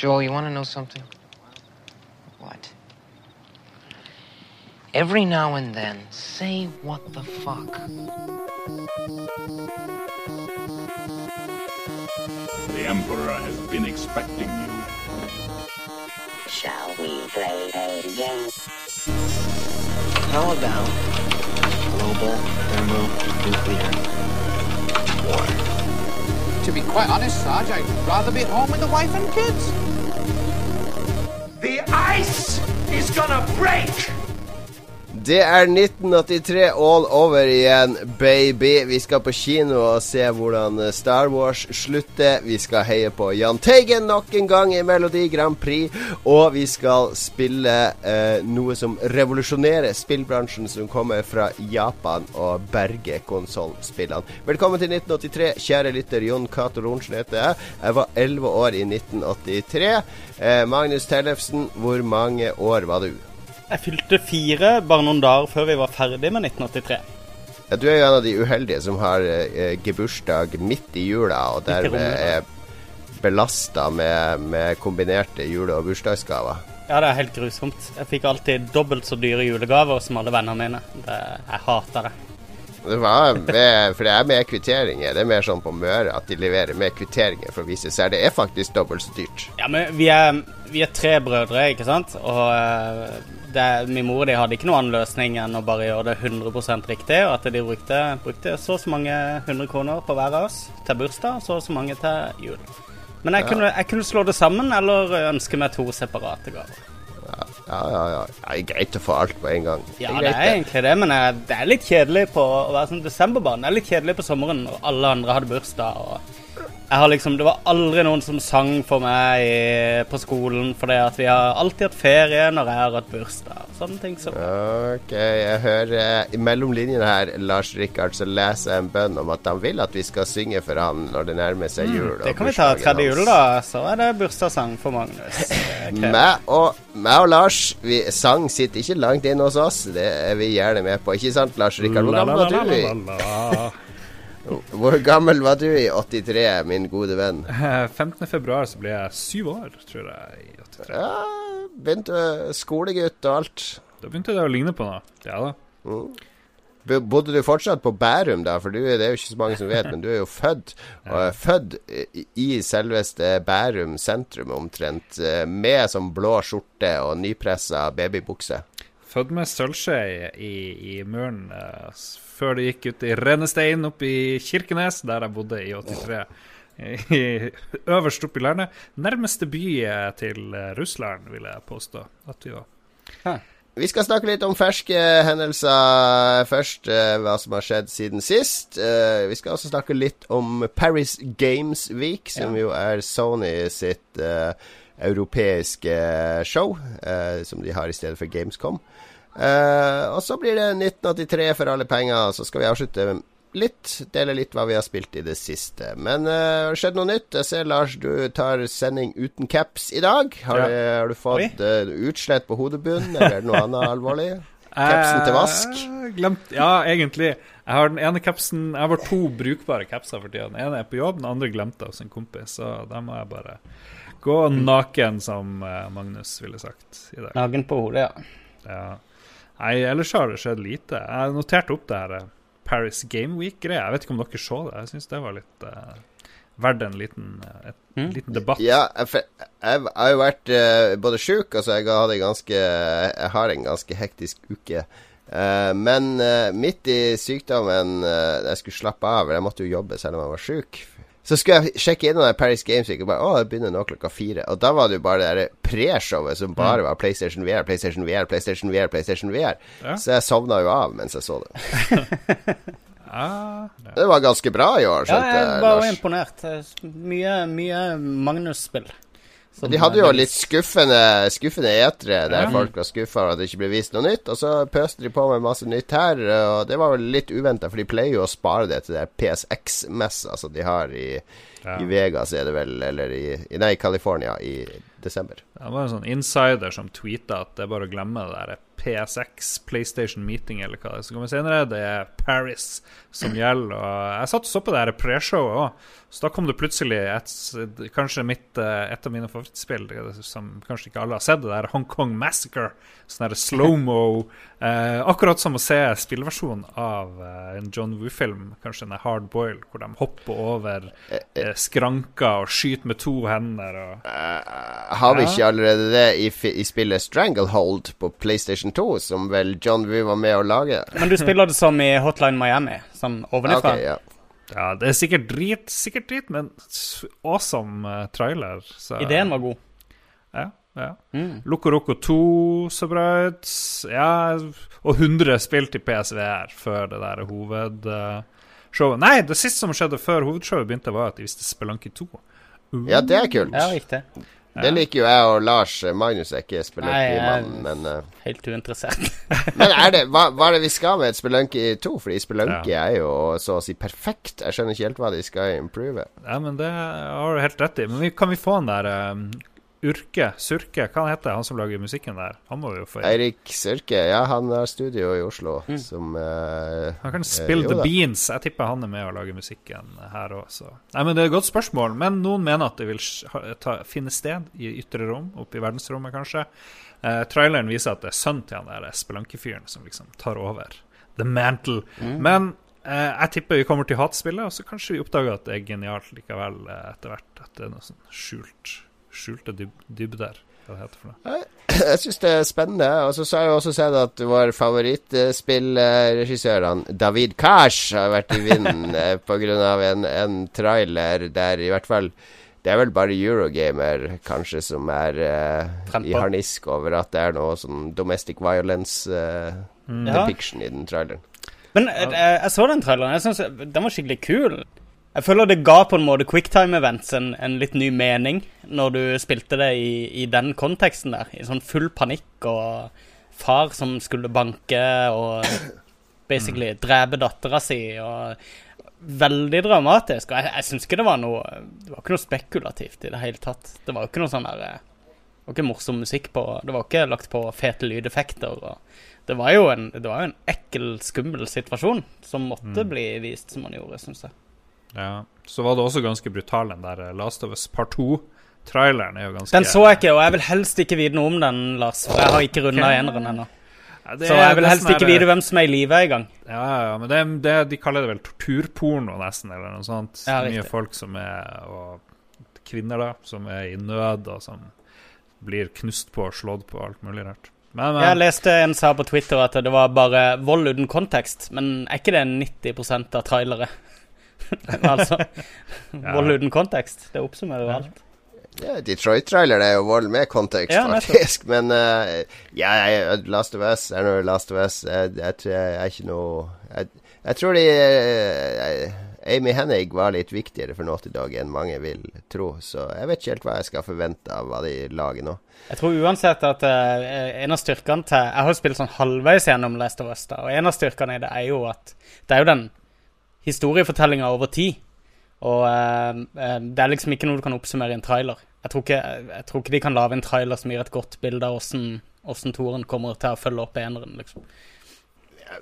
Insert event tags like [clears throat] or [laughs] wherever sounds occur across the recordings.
Joel, you want to know something? What? Every now and then, say what the fuck. The Emperor has been expecting you. Shall we play a game? How about global thermonuclear war? To be quite honest, Sarge, I'd rather be at home with the wife and kids. Ice is gonna break! Det er 1983 all over igjen, baby. Vi skal på kino og se hvordan Star Wars slutter. Vi skal heie på Jahn Teigen nok en gang i Melodi Grand Prix. Og vi skal spille eh, noe som revolusjonerer spillbransjen, som kommer fra Japan, og berge konsollspillene. Velkommen til 1983, kjære lytter. Jon Cato Lorentzen heter jeg. Jeg var 11 år i 1983. Eh, Magnus Tellefsen, hvor mange år var du? Jeg fylte fire bare noen dager før vi var ferdig med 1983. Ja, du er jo en av de uheldige som har eh, gebursdag midt i jula, og dermed er belasta med, med kombinerte jule- og bursdagsgaver. Ja, det er helt grusomt. Jeg fikk alltid dobbelt så dyre julegaver som alle vennene mine. Det, jeg hater det. Det var med, for det er med kvitteringer. Det er mer sånn på Møre at de leverer med kvitteringer for å vise seg. Det er faktisk dobbelt så dyrt. Ja, men vi er, vi er tre brødre, ikke sant? Og eh, det, min mor og de hadde ikke noen annen løsning enn å bare gjøre det 100 riktig. Og at de brukte, brukte så og så mange hundre kroner på hver av oss til bursdag, så og så mange til jul. Men jeg, kunne, jeg kunne slå det sammen eller ønske meg to separate gaver. Ja, ja, ja. Det er greit å få alt på en gang. Ja, greit, det er egentlig det, men jeg, det er litt kjedelig på å være sånn desemberbarn. Det er litt kjedelig på sommeren når alle andre hadde bursdag. og jeg har liksom, Det var aldri noen som sang for meg i, på skolen, fordi at vi har alltid hatt ferie når jeg har hatt bursdag. Sånne ting som Ok, jeg hører mellom i mellomlinjene her, Lars Rikard, så leser jeg en bønn om at han vil at vi skal synge for han når det nærmer seg jul. Mm, Det kan vi ta tredje jul, da. Så er det bursdagssang for Magnus. Er. Meg og, meg og Lars vi, Sang sitter ikke langt inne hos oss. Det er vi gjerne med på. Ikke sant, Lars Rikard? Hvor gammel var du Hvor gammel var du i 83, min gode venn? 15. februar så ble jeg syv år, tror jeg. i 83. Ja, begynte skolegutt og alt. Da begynte det å ligne på noe. Ja da. Mm. Bodde du fortsatt på Bærum, da? For du, det er jo ikke så mange som vet, men du er jo født er født i- selveste Bærum sentrum omtrent, eh, med sånn blå skjorte og nypressa babybukse. Født med sølvskje i, i muren uh, før det gikk ut i Rennestein oppe i Kirkenes, der jeg bodde i 83. I, øverst oppe i landet. Nærmeste by eh, til eh, Russland, vil jeg påstå at vi var. Vi skal snakke litt om ferske hendelser først. hva som har skjedd siden sist. Vi skal også snakke litt om Paris Games Week, som jo er Sony sitt uh, europeiske show, uh, som de har i stedet for Gamescom. Eh, og så blir det 1983 for alle penger, så skal vi avslutte litt, dele litt hva vi har spilt i det siste. Men uh, har det skjedd noe nytt? Jeg ser Lars, du tar sending uten caps i dag. Har, Ja. du, har du fått eh, utslett på hodebunnen, eller er det noe annet alvorlig? Capsen til vask? Eh, Glemt, ja, egentlig. Jeg har den ene capsen Jeg har to brukbare capser for tida. Den ene er på jobb, den andre glemte jeg hos en kompis. Så da må jeg bare gå naken, som eh, Magnus ville sagt i dag. Naken på hodet, ja. Ja. Nei, ellers har det skjedd lite. Jeg noterte opp det her eh, Paris Game Week-greia. Jeg vet ikke om dere så det. Jeg syns det var litt uh, verdt en liten, eh, et, Mm. liten debatt. Ja, jeg, har jo vært uh, både sjuk, altså jeg, hadde ganske, jeg har en ganske hektisk uke. Uh, men uh, midt i sykdommen, uh, jeg skulle slappe av, jeg måtte jo jobbe selv om jeg var sjuk. Så skulle jeg sjekke innom den Paris Games Week og bare Å, det begynner nå klokka fire. Og da var det jo bare det der preshowet som bare var PlayStation VR, PlayStation VR, PlayStation VR, PlayStation VR. Ja. Så jeg sovna jo av mens jeg så det. Ja, [laughs] ja. Det var ganske bra i år, Ja, skjønte jeg jeg, var Lars. imponert. Mye, mye Magnus-spill. Som De hadde jo litt skuffende, skuffende etere der Ja. folk var skuffa over at det ikke ble vist noe nytt. Og så pøste de på med masse nytt her, og det var vel litt uventa, for de pleier jo å spare det til det PSX-messa som de har i, Ja. I Vegas er det vel, eller i, i Nei, California i desember. Det var en sånn insider som tweeta at det er bare å glemme det der PSX, PlayStation Meeting, eller hva det er som kommer senere. Det er Paris som gjelder. Og jeg satt og så på det her preshowet òg, så da kom det plutselig et, kanskje mitt, eh, et av mine favorittspill, som kanskje ikke alle har sett, det der Hongkong Massacre. Sånn der slow-mo. [laughs] Eh, akkurat som å se spillversjonen av eh, en John Woo-film, kanskje en Hard Boil, hvor de hopper over eh, skranker og skyter med to hender. Og, Har vi ikke allerede det i, i spillet Stranglehold på PlayStation 2, som vel John Woo var med å lage? Men du spiller det som i Hotline Miami, sånn ovenifra. Okay, ja. ja, det er sikkert drit, sikkert drit, men awesome eh, trailer. Så, Ideen var god. Ja, ja. Mm. Loco Roco 2 så bra ut. Ja, og 100 spill til PSVR før det der hovedshowet. Nei, det siste som skjedde før hovedshowet begynte, var at de viste Spelunky 2. ja, det er kult. Ja, riktig. Det liker jo jeg og Lars. Magnus er ikke Nei, Spelunky-mann, jeg- men uh, Helt uinteressert. [laughs] Men er det, hva, hva er det vi skal med et Spelunky 2? Fordi Spelunky Ja. er jo så å si perfekt. Jeg skjønner ikke helt hva de skal improve. Ja, men det har du helt rett i. Men vi, kan vi få den der um, Urke, Surke, hva heter han som lager musikken der? Han må vi jo få. Eirik Surke, ja, han har studio i Oslo som uh, Han kan eh, spille uh, The. Beans. Jeg tipper han er med å lage musikken her òg, så Nei, men det er et godt spørsmål. Men noen mener at det vil ta, finne sted i ytre rom, oppe i verdensrommet, kanskje. Uh, traileren viser at det er sønnen til han der spelankefyren som liksom tar over. The Mantle. Men eh, jeg tipper vi kommer til hatspillet, og så kanskje vi oppdager at det er genialt likevel etter hvert. At det er noe sånn skjult skjulte dyb dybder. Hva det heter for noe. [clears throat] Jeg syns det er spennende. Og så har jeg også sett at vår favorittspillregissør, David Kash, har vært i vinden pga. [laughs] på grunn av en, en trailer der i hvert fall det er vel bare Eurogamer kanskje som er eh, i harnisk over at det er noe sånn domestic violence eh, mm. depiction i den traileren. Men eh, jeg, jeg så den traileren. Jeg synes Den var skikkelig kul. Jeg føler det ga på en måte quicktime events en, en litt ny mening når du spilte det i, i den konteksten der. I sånn full panikk og far som skulle banke og basically drepe dattera si og Veldig dramatisk. Og jeg, jeg syns ikke det var noe Det var ikke noe spekulativt i det hele tatt. Det var jo ikke noe sånn der Det var ikke morsom musikk på Det var ikke lagt på fete lydeffekter. og det var jo en, det var en ekkel, skummel situasjon som måtte bli vist som man gjorde, syns jeg. Ja. Så var det også ganske brutal, den der eh, Last of Us Part 2-traileren. er jo ganske Den så jeg ikke, og jeg vil helst ikke vite noe om den, Lars. For jeg har ikke runda eneren ennå. Ja, Så jeg vil helst ikke vite hvem som er i live engang. Ja, ja, men det, det, de kaller det vel torturporno, nesten, eller noe sånt. Ja, Mye folk som er Og kvinner, da, som er i nød, og som blir knust på og slått på, alt mulig rart. Men, men Jeg leste en sa på Twitter at det var bare vold uten kontekst, men er ikke det 90 av trailere? [laughs] altså Vold uten kontekst. Det oppsummerer jo alt. Ja, Detroit-trailer er jo vold med kontekst, Ja, faktisk. Men uh, ja, Last of Us er noe Last of Us. Jeg, jeg, tror jeg er ikke noe Jeg, jeg tror de uh, Amy Hennig var litt viktigere for Naughty Dog enn mange vil tro. Så jeg vet ikke helt hva jeg skal forvente av hva de lager nå. Jeg tror uansett at uh, en av styrkene til Jeg har jo spilt sånn halvveis gjennom Last of Us, da, og en av styrkene i det er jo at det er jo den historiefortellinga over tid. Og eh, eh, det er liksom ikke noe du kan oppsummere i en trailer. Jeg tror ikke, jeg tror ikke de kan lage en trailer som gir et godt bilde av åssen toren kommer til å følge opp eneren, liksom.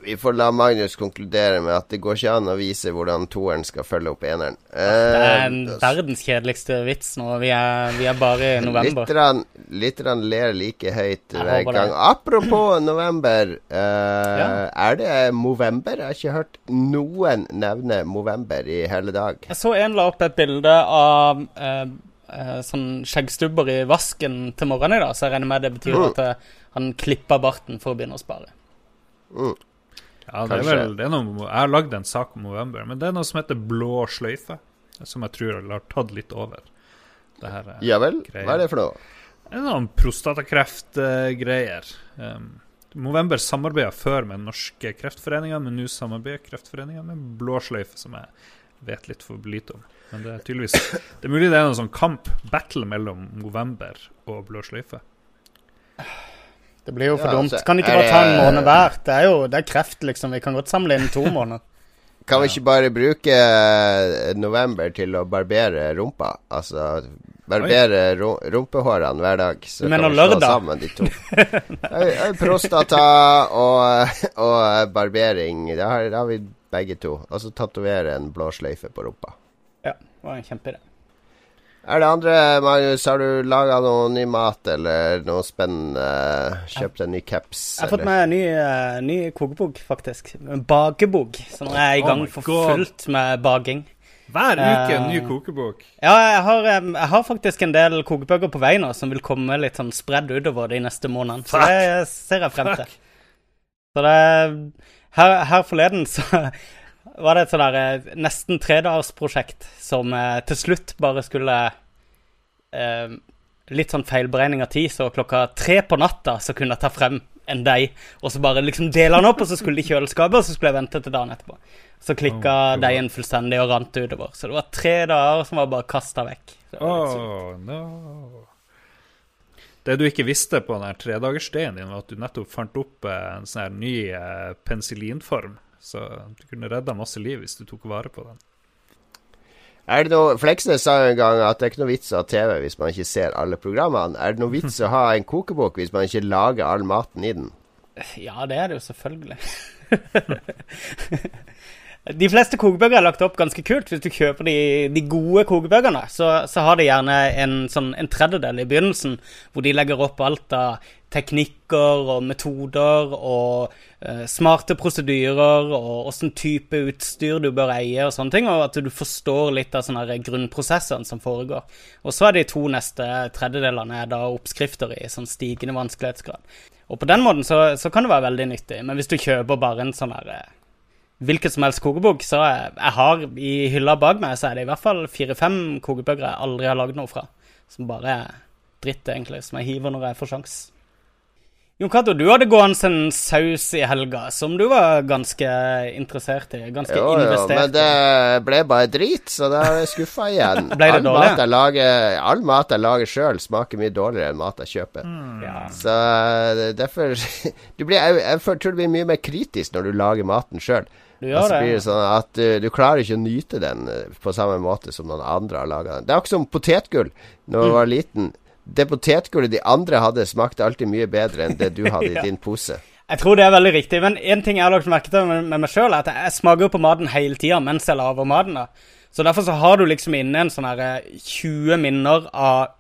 Vi får la Magnus konkludere med at det går ikke an å vise hvordan toeren skal følge opp eneren. Det er en verdens kjedeligste vits nå. Vi er, vi er bare i november. Lytterne ler like høyt Jeg hver gang. det. Apropos [clears throat] november. Uh, Ja. Er det Movember? Jeg har ikke hørt noen nevne Movember i hele dag. Jeg så en la opp et bilde av uh, eh, sånn skjeggstubber i vasken til morgenen i dag, så jeg regner med det betyr Mm. at eh, han klipper barten for å begynne å spare. Ja, det er vel, det er noe, Jeg har lagd en sak om November, men det er noe som heter blå sløyfe. Som jeg tror har tatt litt over. Det her er- Ja vel? Greier. Hva er det for noe? Det er noen prostatakreftgreier. Um, Movember samarbeider før med norske kreftforeninger, men nå samarbeider kreftforeninger med Blåsløyfe, som jeg vet litt for lite om. Men det er tydeligvis Det er mulig det er noen sånn kamp, battle, mellom Movember og Blåsløyfe. Det blir jo for Ja, dumt. altså, Kan ikke er bare ta en måned hver? Det er jo det er kreft, liksom. Vi kan godt samle inn to [laughs] måneder. Kan vi ikke bare bruke eh, november til å barbere rumpa? Altså barbere ru rumpehårene hver dag. Så Du mener kan vi slå sammen de to. [laughs] Eh, eh, Prostata og, og barbering. Det har, det har vi begge to. Og så tatovere en blå sløyfe på rumpa. Ja, det var en kjempeidé. Er det andre, Magnus? Har du laga noe ny mat eller noe spennende? Kjøpt en ny caps? Jeg har fått meg en ny, uh, ny kokebok, faktisk. En bakebok. Så nå er jeg i gang oh for fullt med baking. Hver uke en ny kokebok. kokebok. Ja, jeg har, jeg har faktisk en del kokebøker på vei nå som vil komme litt sånn spredd utover de neste månedene. Så det ser jeg frem til. Fuck. Så det Her, her forleden så var det et sånn der eh, nesten tredagersprosjekt som eh, til slutt bare skulle eh, Litt sånn feilberegning av tid, så klokka tre på natta så kunne jeg ta frem en deig, og så bare liksom dele den opp, og så skulle det i kjøleskapet, og så skulle jeg vente til dagen etterpå. Så klikka Oh, deigen fullstendig og rant utover. Så det var tre dager som var bare kasta vekk. Det. Oh, no. Det du ikke visste på den tredagersdagen din, var at du nettopp fant opp eh, en sånn her ny penicillinform. Så du kunne redda masse liv hvis du tok vare på den. Er det noe, Fleksnes sa en gang at det er ikke noe vits å ha TV hvis man ikke ser alle programmene. Er det noe vits å ha en kokebok hvis man ikke lager all maten i den? Ja, det er det jo selvfølgelig. de fleste kokebøker er lagt opp ganske kult. Hvis du kjøper de, de gode kokebøkene, så, så har de gjerne en, sånn, en tredjedel i begynnelsen hvor de legger opp alt av teknikker og metoder og eh, smarte prosedyrer og åssen type utstyr du bør eie og sånne ting, og at du forstår litt av sånne grunnprosessene som foregår. Og så er de to neste tredjedelene er da oppskrifter i sånn stigende vanskelighetsgrad. Og på den måten så, så kan det være veldig nyttig, men hvis du kjøper bare en sånn her eh, hvilken som helst kokebok, så jeg, jeg har i hylla bak meg, så er det i hvert fall fire-fem kokebøker jeg aldri har lagd noe fra. Som bare er dritt, egentlig, som jeg hiver når jeg får sjans. Jon Cato, du hadde gående en saus i helga som du var ganske interessert i. Ganske Jo, jo, investert men det ble bare drit, så da er jeg skuffa igjen. [laughs] Ble det all, dårlig? mat jeg lager, all mat jeg lager sjøl, smaker mye dårligere enn mat jeg kjøper. Ja. Så eh, derfor [laughs] du blir, jeg, jeg tror du blir mye mer kritisk når du lager maten sjøl. Du gjør gjør det. blir det. sånn at du, du klarer ikke å nyte den eh, på samme måte som noen andre har laga den. Det er akkurat som potetgull. Når Mm. var liten Det potetgullet de andre hadde, smakte alltid mye bedre enn det du [laughs] hadde Ja. i din pose. Jeg tror det er veldig riktig, men en ting jeg har lagt merke til med, med meg sjøl, er at jeg smaker på maten hele tida mens jeg lager maten. da. Så derfor så har du liksom inne en sånn her eh, 20 minner av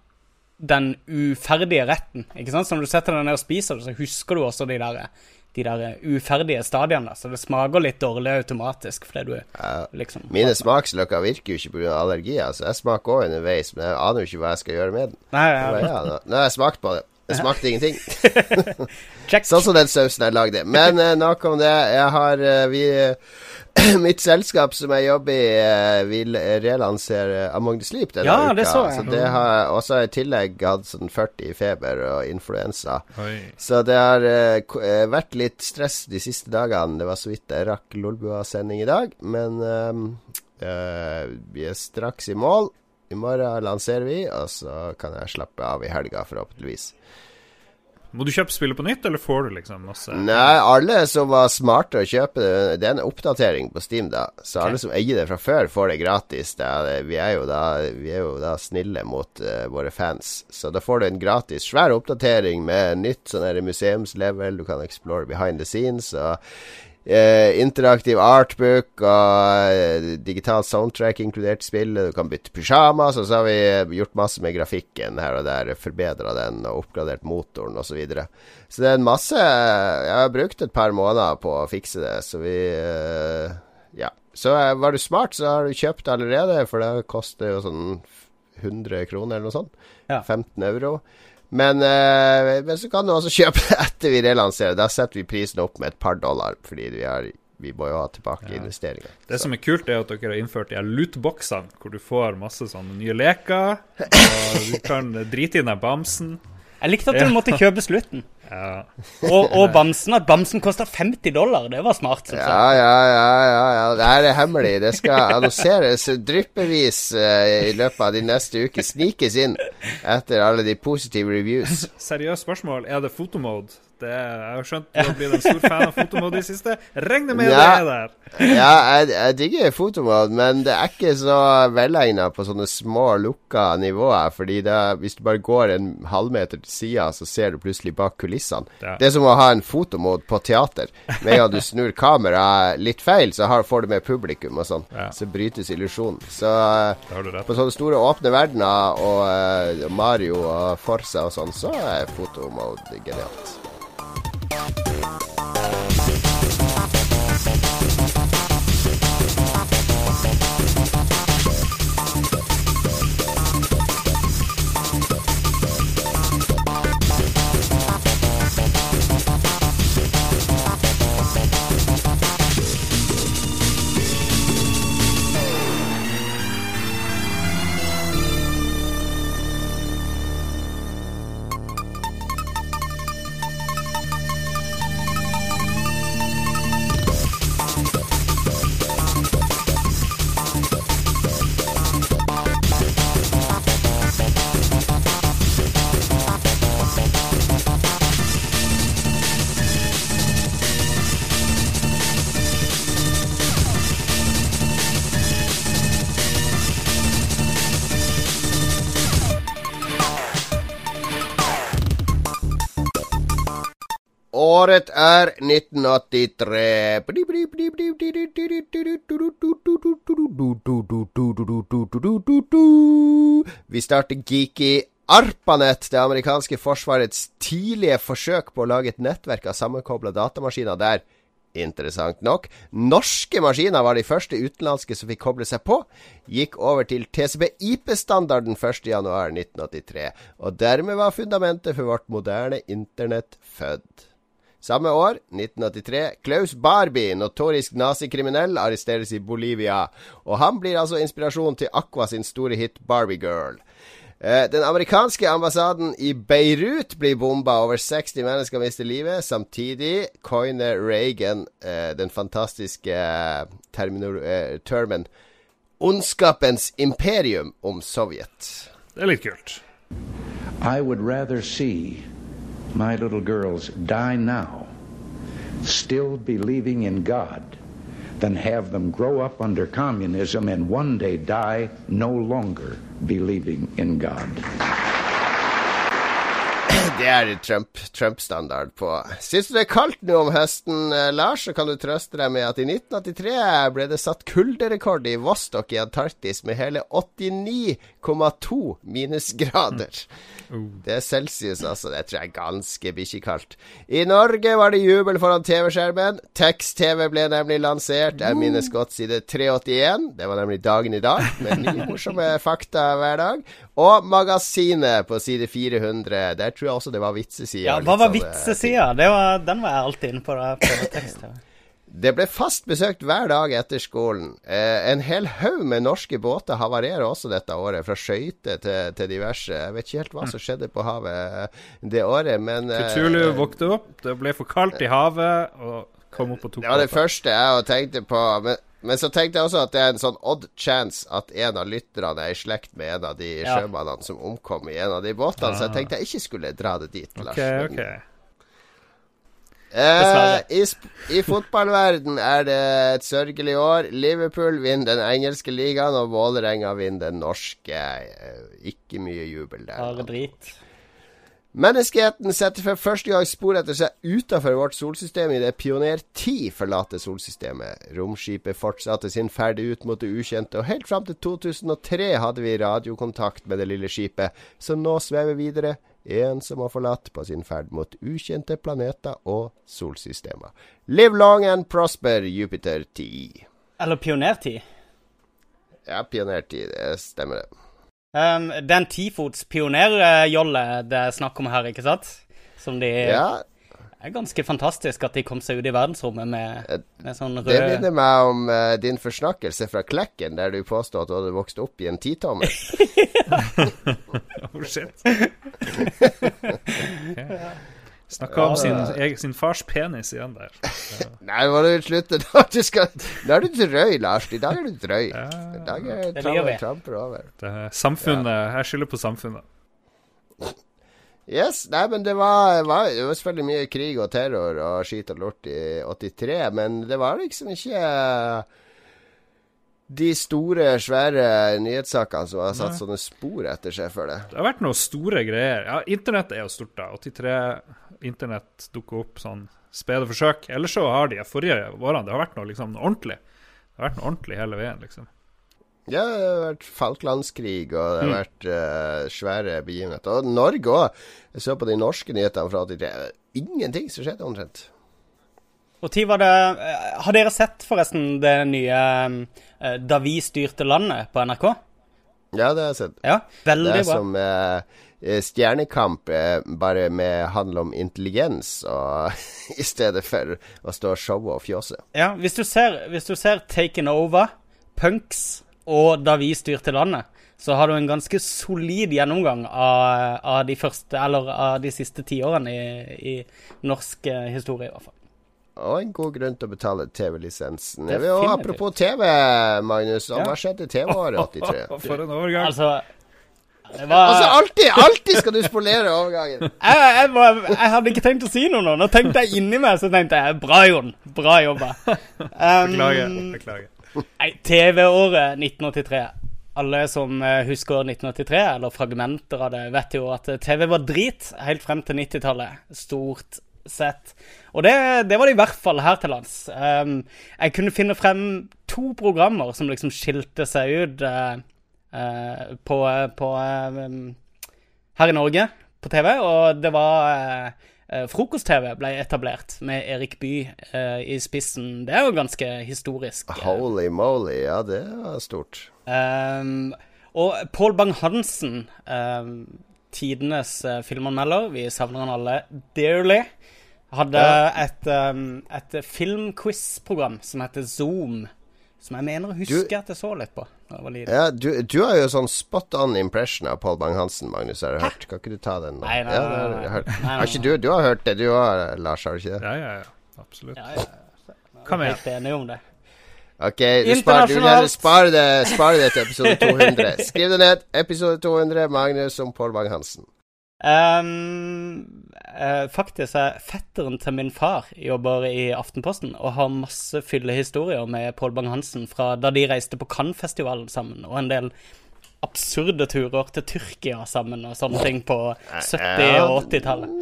den uferdige retten. ikke sant? Så når du setter deg ned og spiser det, så husker du også de der, de der uferdige stadiene. Så det smaker litt dårlig automatisk fordi du liksom Mine smaksløker virker jo ikke pga. allergier, så jeg smaker òg underveis, men jeg aner jo ikke hva jeg skal gjøre med den. Nei, ja, bare, ja, nå, nå har jeg smakt på det. Det smakte ingenting. [laughs] Sånn som den sausen jeg lagde. Men eh, nok om det. Jeg har eh, vi [clears throat] Mitt selskap som jeg jobber i, eh, vil relansere Among the Sleep denne Ja, uka. det så jeg. Så det har jeg i tillegg hatt sånn 40 i feber og influensa. Oi. Så det har uh, eh, vært litt stress de siste dagene. Det var så vidt jeg rakk Lolbua-sending i dag. Men um, uh, vi er straks i mål. I morgen lanserer vi, og så kan jeg slappe av i helga, forhåpentligvis. Må du kjøpe spillet på nytt, eller får du liksom masse Nei, alle som var smarte å kjøpe det Det er en oppdatering på Steam, da. Så alle som eier det fra før, får det gratis. Vi, er jo da, vi er jo da snille mot uh, våre fans. Så da får du en gratis svær oppdatering med nytt sånn museumslevel. Du kan explore behind the scenes. Og eh, interaktiv artbook og eh, digital soundtrack inkludert i spillet. Du kan bytte pysjamas. Og så har vi gjort masse med grafikken her og der. Forbedra den og oppgradert motoren osv. Så, videre. så det er en masse Jeg har brukt et par måneder på å fikse det, så vi eh, Ja. Så eh, var du smart, så har du kjøpt allerede, for det koster jo sånn 100 kroner eller noe sånt. Ja. 15 euro. Men, eh, men så kan du også [laughs] kjøpe det etter vi relanserer. Da setter vi prisen opp med et par dollar, fordi vi, har, vi må jo ha tilbake investeringer. Det som er kult, er at dere har innført de her lootboxene, hvor du får masse sånne nye leker. [laughs] Og du kan drite i den bamsen. Jeg likte at du måtte kjøpe slutten. Ja. Og, og bamsen. At bamsen koster 50 dollar. Det var smart. ja, ja, ja, ja. Det her er hemmelig. Det skal annonseres dryppevis uh, i løpet av de neste uker. Snikes inn etter alle de positive reviews. Seriøst spørsmål, er det fotomode Det er, jeg har skjønt du har blitt en stor [laughs] fan av fotomode i siste. Regner med Ja. det er der. Ja, jeg, jeg digger fotomode, men det er ikke så velegna på sånne små, lukka nivåer. Fordi det, hvis du bare går en halvmeter til sida, så ser du plutselig bak kulissene. Ja. Det er som å ha en fotomode på teater. Med gang du snur kameraet litt feil, så har, får du med publikum og sånn. Ja. Så brytes illusjonen. Så eh, på sånne store åpne verdener og eh, Mario og Forza og sånn, så er fotomode genialt. Er 1983. Vi starter Geeky ARPANET, det amerikanske forsvarets tidlige forsøk på å lage et nettverk av sammenkobla datamaskiner der Interessant nok. Norske maskiner var de første utenlandske som fikk koble seg på. Gikk over til TCB-IP-standarden 1.1.1983. Og dermed var fundamentet for vårt moderne internett født. Samme år, 1983, Klaus Barbie, notorisk nazikriminell, arresteres i Bolivia. Og han blir altså inspirasjon til Aqua sin store hit Barbie Girl. Eh, Den amerikanske ambassaden i Beirut blir bomba. Over 60 mennesker mister livet. Samtidig coiner Reagan eh, den fantastiske eh, eh, termen 'ondskapens imperium' om Sovjet. Det er litt kult. I would rather see my little girls die now, still believing in God, than have them grow up under communism and one day die no longer believing in God. Det er Trump- Trump-standard på. Syns du det er kaldt nå om høsten, eh, Lars, så kan du trøste deg med at i 1983 ble det satt kulderekord i Vostok i Antarktis med hele 89,2 minusgrader. Det er celsius, altså. Det tror jeg er ganske bikkjekaldt. I Norge var det jubel foran TV-skjermen. Tekst-TV ble nemlig lansert. Jeg minnes godt side 381. Det var nemlig dagen i dag, med nye morsomme [laughs] fakta hver dag. Og Magasinet på side 400. Der tror jeg også det var vitsesida. Ja, hva var sånn, eh, vitsesida? Den var jeg alltid inne på. Da. Det ble fast besøkt hver dag etter skolen. Eh, en hel haug med norske båter havarerer også dette året, fra skøyter til, til diverse. Jeg vet ikke helt hva som skjedde på havet eh, det året, men eh, Cthulhu våknet opp, det ble for kaldt i havet, og kom opp og tok Det var det første jeg tenkte på. Men, men så tenkte jeg også at det er en sånn odd chance at en av lytterne er i slekt med en av de Ja. sjømannene som omkom i en av de båtene, så jeg tenkte jeg ikke skulle dra det dit. Lars. Okay, okay. Eh, i, I fotballverden er det et sørgelig år. Liverpool vinner den engelske ligaen, og Vålerenga vinner den norske. Eh, ikke mye jubel der. Bare drit. Menneskeheten setter for første gang spor etter seg utenfor vårt solsystem idet Pioner 10 forlater solsystemet. Romskipet fortsatte sin ferd ut mot det ukjente, og helt fram til 2003 hadde vi radiokontakt med det lille skipet, som nå svever videre, en som har forlatt på sin ferd mot ukjente planeter og solsystemer. Live long and prosper, Jupiter 10. Eller pionertid. Ja, Pioner 10, det stemmer det. Um, den tifots pionerjolle det er snakk om her, ikke sant? Som de Ja, Det er ganske fantastisk at de kom seg ut i verdensrommet med, med sånn det minner meg om uh, din forsnakkelse fra Klekken, der du påstod at du hadde vokst opp i en titommer. [laughs] Oh, shit. [laughs] Okay. Snakka om sin, egen- sin fars penis igjen der. [laughs] Nei, må du slutte nå. Du skal, nå er du drøy, Lars. I dag er du drøy. Ja. I dag er tramper, tramper over. Det er samfunnet Jeg skylder på samfunnet. Yes, nei, men det var, var, det var selvfølgelig mye krig og terror og skit og lort i 83, men det var liksom ikke de store, svære nyhetssakene som har satt Nei. sånne spor etter seg for det. Det har vært noen store greier. Ja, Internett er jo stort, da. 83 Internett dukker opp sånn spede forsøk. Ellers så har de forrige årene Det har vært noe liksom noe ordentlig. Det har vært noe ordentlig hele veien, liksom. Ja, det har vært Falklandskrig, og det har Mm. vært uh, svære begivenheter. Og Norge òg. Jeg så på de norske nyhetene fra 83. Ingenting som skjedde omtrent. Og tid var det eh, Har dere sett forresten det nye eh, Da vi styrte landet på NRK? Ja, det har jeg sett. Ja, veldig bra. det er bra. som eh, eh, Stjernekamp, eh, bare med handler om intelligens, og [laughs] i stedet for å stå og showe og fjåse. Ja, hvis du ser, hvis du ser Taken Over, Punks og Da vi styrte landet, så har du en ganske solid gjennomgang av, av de første, eller av de siste tiårene i, i norsk eh, historie, i hvert fall. Og en god grunn til å betale TV-lisensen. Apropos TV, Magnus. Ja. hva skjedde i TV-året 83? [laughs] For en overgang. Altså det var, Altså, alltid, alltid skal du spolere overgangen. [laughs] jeg, jeg, var, jeg hadde ikke tenkt å si noe nå. Nå tenkte jeg inni meg, så tenkte jeg bra, Jon. Bra jobba. [laughs] Um, Beklager. Beklager. Nei, TV-året 1983. Alle som eh, husker 1983, eller fragmenter av det, vet jo at eh, TV var drit helt frem til 90-tallet. Stort sett. Og det, det var det i hvert fall her til lands. Um, jeg kunne finne frem to programmer som liksom skilte seg ut uh, uh, på, på um, her i Norge på TV, og det var eh, eh, Frokost-TV ble etablert med Erik Bye uh, i spissen. Det er jo ganske historisk. eh, Holy moly, ja, det er stort. Um, og Pål Bang-Hansen, um, tidenes uh, filmanmelder, vi savner han alle dearly, hadde et, um, et filmquiz-program som heter Zoom. Som jeg mener å huske Du- at jeg så litt på. Ja, du, du har jo sånn spot on impression av Paul Bang-Hansen, Magnus. Har du hørt? Kan ikke du ta den? Nei, nei, ja, nei, nei. Nei, nei, Har ikke du Du har hørt det, du òg, Lars? Har du ikke det? Ja, ja, ja. Absolutt. Ja, ja, Kom jeg er igjen. helt enig om det. Ok, du spar, du spar, det, spar det til episode 200. Skriv det ned. Episode 200, Magnus om Paul Bang-Hansen. Um, uh, faktisk er fetteren til min far jobber i Aftenposten og har masse fyllehistorier med Pål Bang-Hansen fra da de reiste på Cannes-festivalen sammen, og en del absurde turer til Tyrkia sammen og sånne ting på 70- og 80-tallet.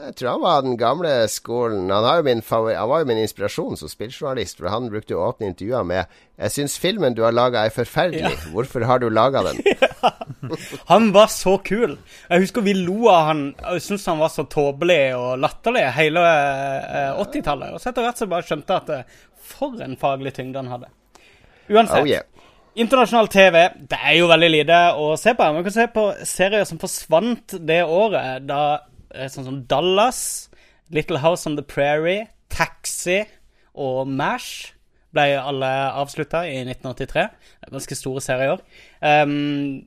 Jeg tror han var den gamle skolen. Han, han var jo min inspirasjon som spilljournalist, for han brukte jo åpne intervjuer med 'Jeg syns filmen du har laga er forferdelig. Hvorfor har du laga den?' [laughs] Han var så kul. Jeg husker vi lo av han. Jeg syntes han var så tåpelig og latterlig hele eh, 80-tallet. Og så etter hvert så bare skjønte jeg at eh, for en faglig tyngde han hadde. Uansett. Oh yeah. Internasjonal TV, det er jo veldig lite å se på. Man kan se på serier som forsvant det året. Da eh, Sånn som Dallas, Little House on the Prairie, Taxi og MASH ble alle avslutta i 1983. Det er Ganske store serier. Um,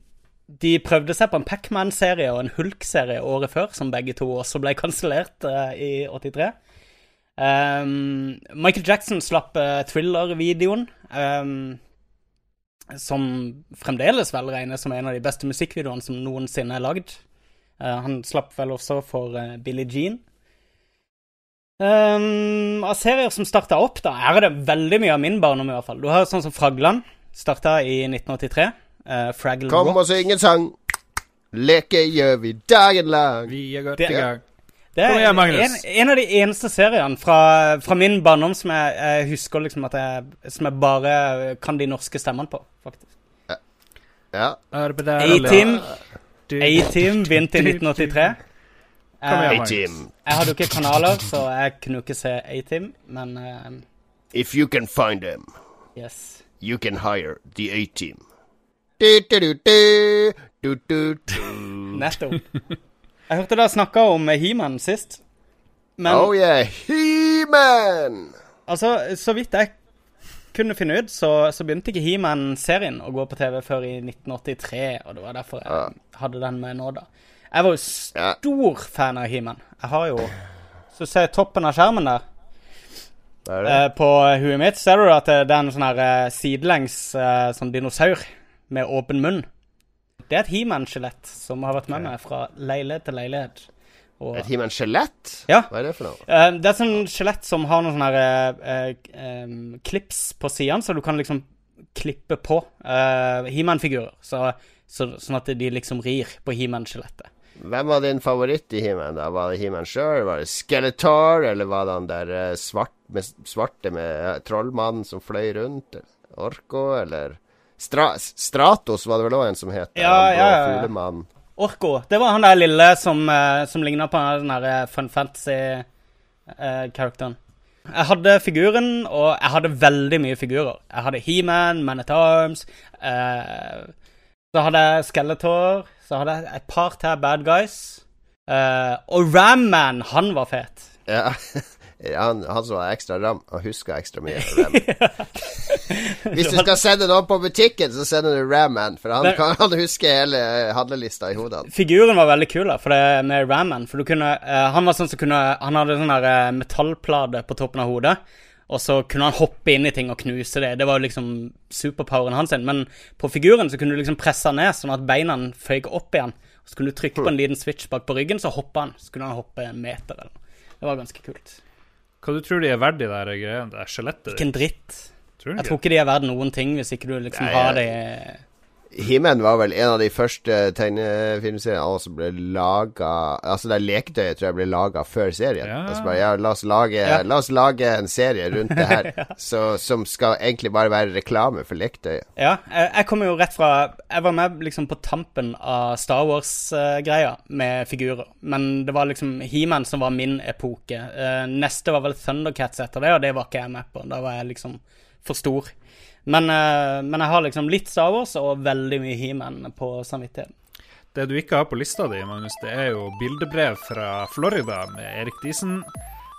de prøvde seg på en Pacman-serie og en Hulk-serie året før, som begge to også ble kansellert uh, i 83. Um, Michael Jackson slapp uh, thriller-videoen. Um, som fremdeles vel regnes som en av de beste musikkvideoene som noensinne er lagd. Eh, han slapp vel også for uh, Billie Jean. Um, av serier som starta opp, da, her er det veldig mye av min barndom, i hvert fall. Du har sånn som Fragland. Starta i 1983. Uh, Fraggle Kom Rock. og syng en sang. Leke gjør vi dagen lang. Vi er godt i gang. Det er igjen, en, en av de eneste seriene fra, fra min barndom som jeg, jeg husker liksom at jeg, som jeg bare kan de norske stemmene på, faktisk. Ja. A-Team A-Team begynte i [laughs] 1983. Kom igjen, Eh, jeg hadde jo ikke kanaler, så jeg kunne jo ikke se A-Team, men uh, If you can find them, yes. you can hire the A-Team. Nettopp. [laughs] Jeg hørte dere snakka om He-Man sist. Men Oh yeah, He-Man! altså, så vidt jeg kunne finne ut, så, så begynte ikke He-Man-serien å gå på TV før i 1983, og det var derfor jeg hadde den med nå, da. Jeg var jo stor fan av He-Man. Jeg har jo Så ser jeg toppen av skjermen der. Er det? Eh, på huet mitt ser du at det det er en sånn her eh, sidelengs eh, sånn dinosaur med åpen munn. Det er et He-Man-skjelett som har vært med meg fra leilighet til leilighet. Og, Et He-Man-skjelett? Ja. Hva er det for noe? Uh, det er et sånt skjelett som har noen sånne her, eh, eh, klips på sidene, så du kan liksom klippe på uh, He-Man-figurer. Så, så, sånn at de liksom rir på He-Man-skjelettet. Hvem var din favoritt i He-Man? da? Var det He-Man sjøl? Var det Skeletor? Eller var det han der svart, med, svarte med trollmannen som fløy rundt? Orko? Eller Stra Stratos var det vel òg en som het? Ja, ja, ja. Orko. Det var han der lille som, uh, som ligna på den der eh, Fun Fantasy-karakteren. jeg hadde figuren, og jeg hadde veldig mye figurer. Jeg hadde He-Man, Man at Arms uh, Så hadde jeg Skeletor. Så hadde jeg et par til bad guys. Uh, og Ram-Man, han var fet. Ja. [laughs] Han, han som var ekstra ram, han husker ekstra mye. [laughs] Ram. Hvis du [laughs] skal sende noen på butikken, så sender du Ram-Man, for han kan han huske hele eh, handlelista i hodet. Figuren var veldig kul da, for det med Ram-Man. For kunne uh, Han var sånn som kunne Han hadde sånn der uh, metallplate på toppen av hodet. Og så kunne han hoppe inn i ting og knuse det. Det var jo liksom superpoweren hans. Men på figuren så kunne du liksom presse han ned, sånn at beina føyk opp igjen. Så kunne du trykke på en liten switch bak på ryggen, så hoppa han. Så kunne han hoppe en meter eller noe. Det var ganske kult. Hva du tror de er verdt, de der greiene? Det er skjelettet Ikke en dritt. Tror du Jeg ikke? tror ikke de er verdt noen ting hvis ikke du liksom Nei, har det He-Man var vel en av de første tegnefilmseriene som ble laga Altså der leketøyet tror jeg ble laga før serien. Ja. Altså bare, ja, la, oss lage, Ja. la oss lage en serie rundt det her [laughs] så, som skal egentlig bare være reklame for leketøyet. Ja, jeg, jeg kommer jo rett fra Jeg var med liksom på tampen av Star Wars-greia med figurer. Men det var liksom He-Man som var min epoke. Eh, neste var vel Thundercats etter det, og det var ikke jeg med på. Da var jeg liksom for stor. Men, eh, men jeg har liksom litt Star Wars og veldig mye He-Man på samvittigheten. Det du ikke har på lista di, Magnus, det er jo bildebrev fra Florida med Erik Diesen.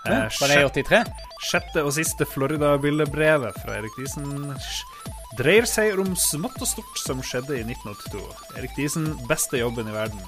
Eh, Var det i 83? Sjette og siste Florida-bildebrevet fra Erik Diesen dreier seg om smått og stort som skjedde i 1982. Erik Diesen, beste jobben i verden.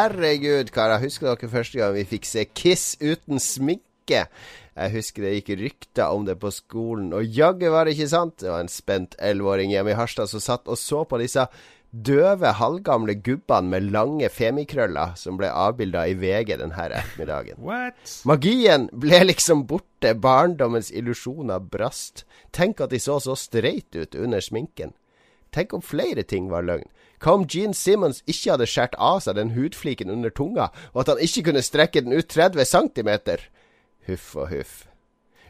Herregud, karer. Husker dere første gang vi fikk se Kiss uten sminke? Jeg husker det gikk rykter om det på skolen, og jaggu var det ikke sant. Det var en spent elleveåring hjemme i Harstad som satt og så på disse døve, halvgamle gubbene med lange femikrøller som ble avbilda i VG denne ettermiddagen. What? Magien ble liksom borte, barndommens illusjoner brast. Tenk at de så så streit ut under sminken. Tenk om flere ting var løgn. Hva om Gene Simmons ikke hadde skåret av seg den hudfliken under tunga, og at han ikke kunne strekke den ut 30 cm? Huff og huff.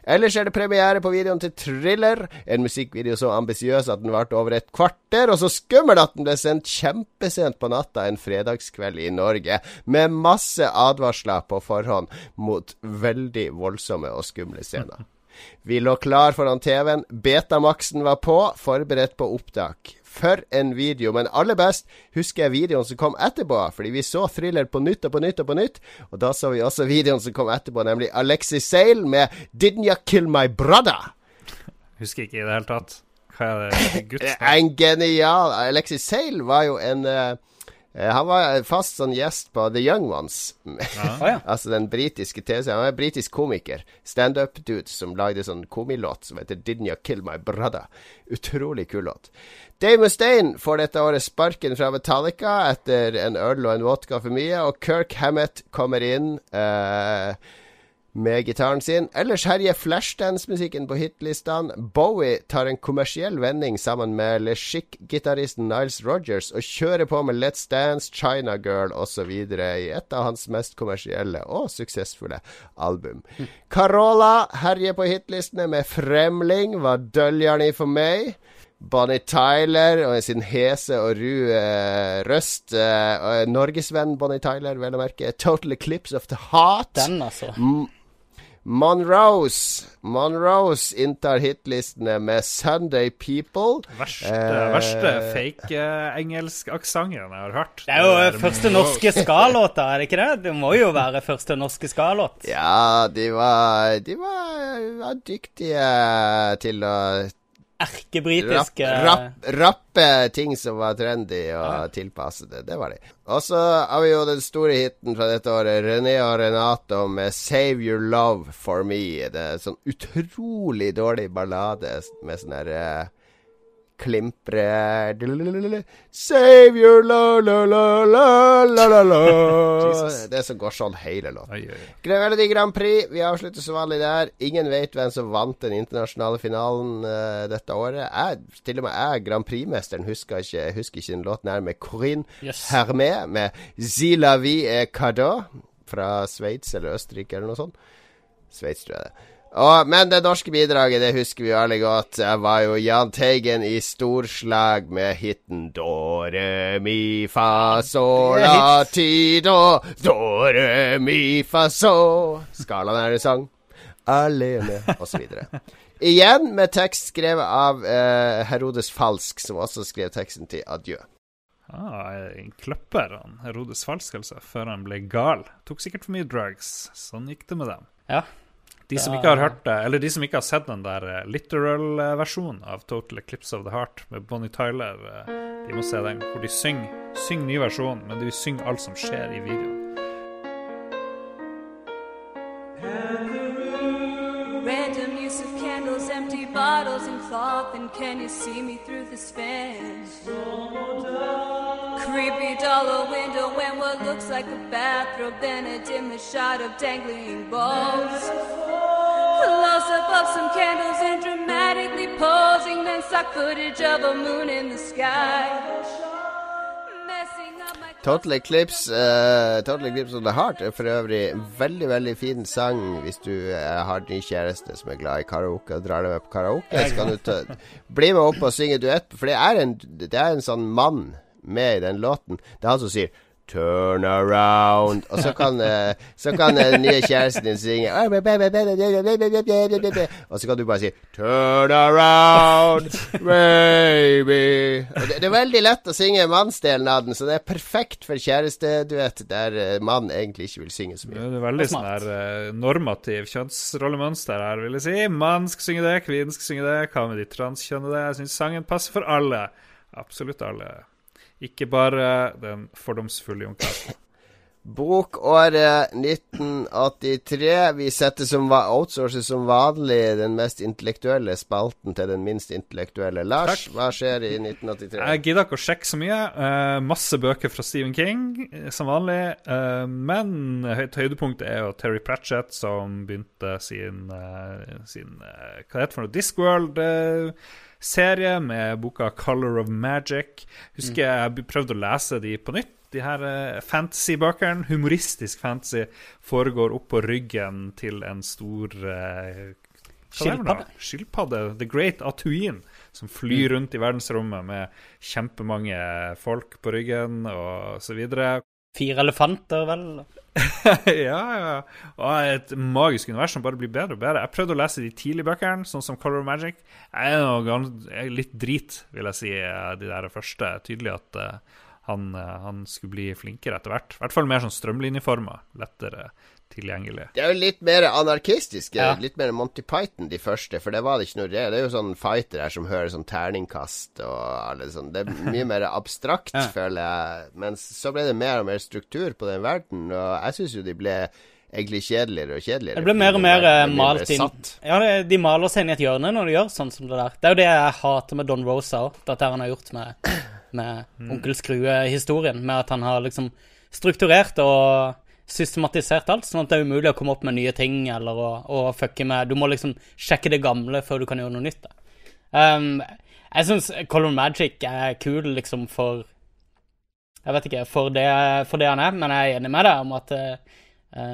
Ellers er det premiere på videoen til Thriller, en musikkvideo så ambisiøs at den varte over et kvarter, og så skummel at den ble sendt kjempesent på natta en fredagskveld i Norge, med masse advarsler på forhånd mot veldig voldsomme og skumle scener. Vi lå klar foran TV-en, Betamaxen var på, forberedt på opptak. For en video, men aller best husker jeg videoen som kom etterpå, fordi vi så thriller på nytt og på nytt og på nytt, og da så vi også videoen som kom etterpå, nemlig Alexis Sale med 'Didn't You Kill My Brother'? Husker ikke i det hele tatt. Hva er det? Guds [laughs] En genial Alexis Sale var jo en eh, Han var fast sånn gjest på The Young Ones. Ja. [laughs] altså den britiske TV-serien. Han en britisk komiker. Standup-dude som lagde sånn komilåt som heter 'Didn't You Kill My Brother'. Utrolig kul låt. Dave Mustaine får dette året sparken fra Metallica etter en øl og en vodka for mye, og Kirk Hammett kommer inn. eh, med gitaren sin. Ellers herjer flashdance-musikken på hitlistene. Bowie tar en kommersiell vending sammen med Le Chic-gitaristen Niles Rogers og kjører på med Let's Dance, China Girl osv. i et av hans mest kommersielle og suksessfulle album. [laughs] Carola herjer på hitlistene med 'Fremling', hva døljer ni for meg. Bonnie Tyler og sin hese og ru eh, røst. Eh, Norgesvenn Bonnie Tyler, vel å merke. Total Eclipse of the Heart. Den, altså. M Monrose Monrose inntar hitlistene med 'Sunday People'. Verste, Eh, verste fake eh, jeg har hørt. Det er jo der første Monroe. norske ska-låta, er det ikke det? Det må jo være første norske ska-låt. Ja, de var De var, var dyktige til å Erkebritiske rapp, rappe ting som var trendy, og ja. det. Det var de. Og så har vi jo den store hiten fra dette året, René og Renato med 'Save Your Love For Me'. Det er en sånn utrolig dårlig ballade med sånn her eh, klimpre Save your la la la la la la la [laughs] Det som går sånn hele låten. Melodi Grand Prix. Vi avslutter som vanlig der. Ingen vet hvem som vant den internasjonale finalen uh, dette året. Jeg, til og med jeg, Grand Prix-mesteren, husker ikke, husker ikke den låten her med Corinne Yes. Hermé med Zila Vi er Cadeau fra Sveits eller Østerrike eller noe sånt. Sveits, tror jeg det. Og, men det norske bidraget, det husker vi alle godt. Det var jo Jahn Teigen i storslag med hiten Do, re, mi, fa, so, la, ti, do. Do, re, mi, fa, so. Skalaen er i sang. Alene, osv. Igjen med tekst skrevet av eh, Herodes Falsk, som også skrev teksten til Adjø. Ah, en kløpper, han Herodes Falsk, altså, før han ble gal. Tok sikkert for mye drugs. Sånn gikk det med dem. Ja. De som ikke har hørt det, eller de som ikke har sett den der eh, literal-versjonen av Total Eclipse of the Heart med Bonnie Tyler, eh, de må se den, hvor de synger, synger ny versjon, men de synger alt som skjer i videoen. Empty bottles, and cloth. And can you see me through this fence? Creepy dollar window and what looks like a bathrobe, then a dim shot of dangling balls. Close up of some candles and dramatically posing, then stock footage of a moon in the sky. Total Eclipse uh, Total Eclipse of the Heart er for øvrig en veldig veldig fin sang hvis du uh, har ny kjæreste som er glad i karaoke og drar deg med på karaoke. Så kan du ta, bli med opp og synge duett, for det er en, det er en sånn mann med i den låten. Det er han som sier Turn around Og så kan, eh, så kan den nye kjæresten din synge Og så kan du bare si Turn around, baby. Det, det er veldig lett å synge mannsdelen av den, så det er perfekt for kjæresteduett der eh, mann egentlig ikke vil synge så mye. Det er veldig sånn her eh, normativ kjønnsrollemønster her, vil jeg si. Mann skal synge det, kvinnen skal synge det. Hva med de transkjønnede? Jeg syns sangen passer for alle. Absolutt alle. Ikke bare den fordomsfulle ungkaren. Bokåret 1983. Vi setter som outsourcer som vanlig den mest intellektuelle spalten til den minst intellektuelle. Lars, hva skjer i 1983? Jeg gidder ikke å sjekke så mye. Uh, masse bøker fra Stephen King, eh, som vanlig. Uh, men høyt høydepunktet er jo Terry Pratchett, som begynte sin, uh, sin Hva heter det for noe? Discworld-serie med boka 'Color of Magic'. Husker jeg prøvde å lese de på nytt. De her eh, fantasy-bøkene, humoristisk fantasy, foregår oppå ryggen til en stor eh? Skilpadde. Skilpadde. The Great Atuin, som flyr rundt i verdensrommet med kjempemange folk på ryggen og så videre. Fire elefanter, vel? [laughs] ja, ja. Og et magisk univers som bare blir bedre og bedre. Jeg prøvde å lese de tidlige bøkene, sånn som Color of Magic. Jeg er, noe jeg er litt drit, vil jeg si, eh, de der første. Tydelig at uh, han, eh, han skulle bli flinkere etter hvert. I hvert fall mer sånn strømlinjeforma. Lettere tilgjengelig. Det er jo litt mer anarkistisk. Ja. litt mer Monty Python, de første, for det var det ikke noe det. Det er jo sånn fighter her som hører sånn terningkast og alle sånn. Det er mye mer abstrakt, [laughs] Ja. føler jeg. Men så ble det mer og mer struktur på den verden, og jeg syns jo de ble egentlig kjedeligere og kjedeligere. Det blir mer og mer eh, ble malt inn. Ja, de maler seg inn i et hjørne når de gjør sånn som det der. Det er jo det jeg hater med Don Rosa òg. Dette han har gjort med, med Onkel Skrue-historien. Med at han har liksom strukturert og systematisert alt, sånn at det er umulig å komme opp med nye ting eller å, å fucke med Du må liksom sjekke det gamle før du kan gjøre noe nytt. da. Um, jeg syns Color Magic er kul liksom for Jeg vet ikke, for det, for det han er, men jeg er enig med deg om at uh,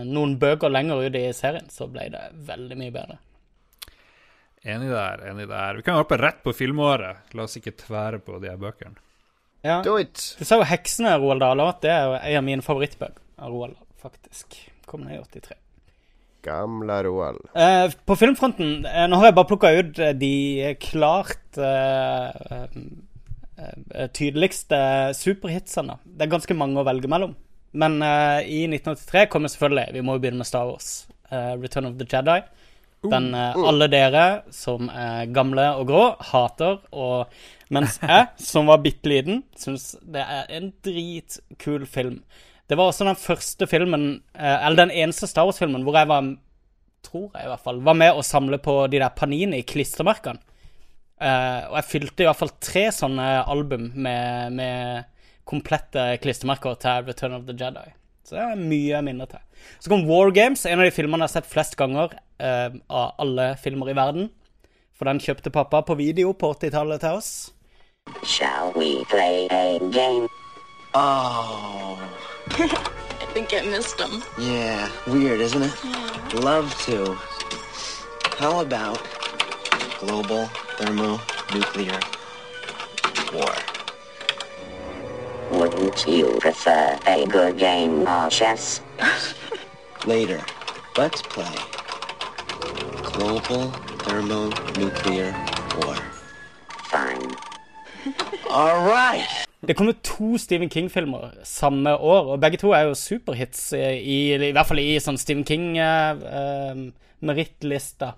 noen bøker lenger ut i serien så ble det veldig mye bedre. Enig der. enig der. Vi kan hoppe rett på filmåret. La oss ikke tvære på de her bøkene. Ja. Do it! Du sa jo 'Heksene', Roald Dahl. og Det er jo en av mine favorittbøker av Roald Dahl, faktisk. Kom ned i 83. Gamle Roald. Eh, på filmfronten eh, Nå har jeg bare plukka ut eh, de klart eh, eh, tydeligste superhitsene. Det er ganske mange å velge mellom. Men eh, i 1983 kommer selvfølgelig Vi må jo begynne med Star Wars. eh, Return of the Jedi. Den eh, alle dere som er gamle og grå, hater. Og mens jeg, som var bitte liten, syns det er en dritkul film. Det var også den første filmen, eh, eller den eneste Star Wars-filmen hvor jeg var tror jeg i hvert fall, var med å samle på de der Panini-klistremerkene. Uh, og jeg fylte i hvert fall tre sånne album med, med komplette klistremerker til Return of the Jedi. Så det er mye minner til. Så kom War Games, en av de filmene jeg har sett flest ganger uh, av alle filmer i verden. For den kjøpte pappa på video på 80-tallet til oss. Shall we play a game? Oh. [laughs] I think I missed him. Yeah, weird, isn't it? Love to. How about global thermonuclear war? Wouldn't you prefer a good game of chess? [laughs] Later, let's play global thermonuclear war. Fine. All right. Det kommer to Stephen King-filmer samme år, og begge to er jo superhits, i, i, i hvert fall i sånn Stephen King-merittlista.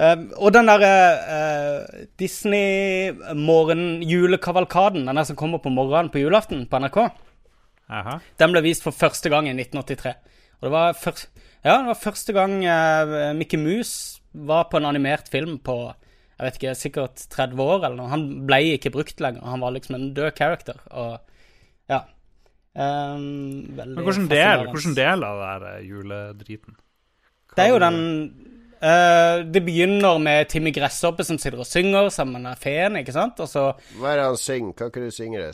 Um, og den derre uh, Disney-morgen-julekavalkaden, den der som kommer på morgenen på julaften på NRK, Aha. den ble vist for første gang i 1983. Og det var, først, ja, det var første gang uh, Mickey Mouse var på en animert film på jeg vet ikke, sikkert 30 år eller noe. Han ble ikke brukt lenger. Han var liksom en død character. Og ja. Um, veldig Men hvilken del, hvordan hvilken del av det her er juledriten? Det er jo den uh, Det begynner med Timmy Gresshoppe som sitter og synger sammen med feen, ikke sant? Og så Hva er det han synger? Kan ikke du synge det?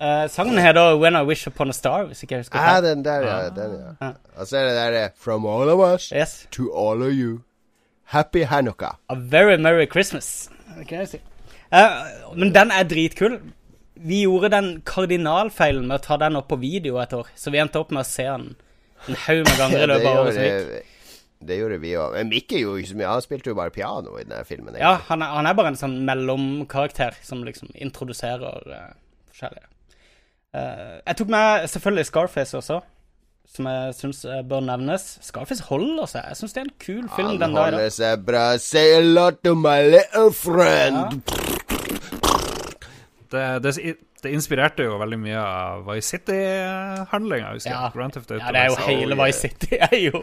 eh, Sangen heter When I Wish Upon a Star, hvis ikke jeg husker Ah, feil. den der, ja. Den, ja. Ja. Og så er det der eh, From all of us Yes. to all of you. Happy Hanukka. A very merry Christmas. Si. Uh, men den er dritkul. Vi gjorde den kardinalfeilen med å ta den opp på video et år, så vi endte opp med å se den en haug med ganger i [laughs] løpet av året som gikk. gjorde, det gjorde vi òg. Men Mikke gjorde ikke så mye. Han spilte jo bare piano i denne filmen. Ja, han er, han er bare en sånn mellomkarakter som liksom introduserer uh, forskjellige. Uh, jeg tok med selvfølgelig Scarface også, som jeg syns bør nevnes. Scarface holder seg. Jeg syns det er en kul film Han den Han holder seg bra. Say a lot to my little friend. Det, det, det inspirerte jo veldig mye av Vice City-handlinga. Ja. Grand Theft Auto Ja, det er jo hele Vice City. [laughs] er jo,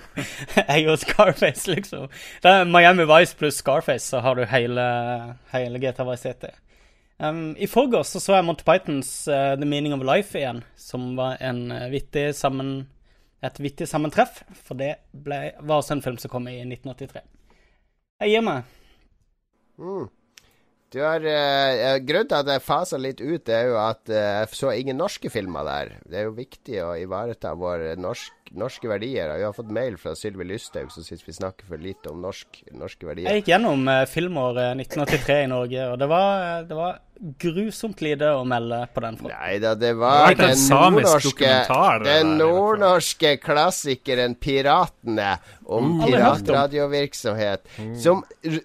er jo Scarface, liksom. Det er Miami Vice pluss Scarface, så har du hele, hele GTA Vice City. Um, I forgårs så, så jeg Monty Pythons uh, The Meaning of Life igjen, som var en uh, vittig sammen, et vittig sammentreff. For det ble, var også en film som kom i 1983. Jeg gir meg. Mm. Du har, eh, grunnen til at jeg fasa litt ut, det er jo at eh, jeg så ingen norske filmer der. Det er jo viktig å ivareta vår norsk, norske verdier. Vi har fått mail fra Sylvi Lysthaug som syns vi snakker for lite om norsk, norske verdier. Jeg gikk gjennom eh, filmåret 1983 i Norge, og det var, det var grusomt lite å melde på den fronten. Nei da, det Det var en den nordnorske det Den nordnorske klassikeren 'Piratene' om Mm. Piratradiovirksomhet. Som,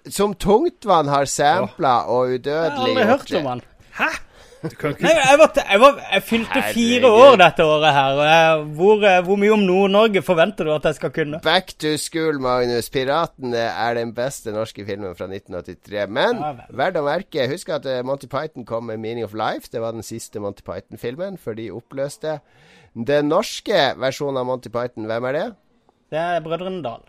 som Tungtvann har sampla og Jeg har aldri hørt om han. Kan ikke Nei, jeg, var, jeg, var, jeg fylte fire år dette året her. og jeg, hvor, eh, hvor mye om Nord-Norge forventer du at jeg skal kunne? Back to school, Magnus. 'Piratene' er den beste norske filmen fra 1983. Men Ja verdt å merke, husk at eh, Monty Python kom med 'Meaning of Life'. Det var den siste Monty Python-filmen, før de oppløste. Den norske versjonen av Monty Python, hvem er det? Det er Brødrene Dal.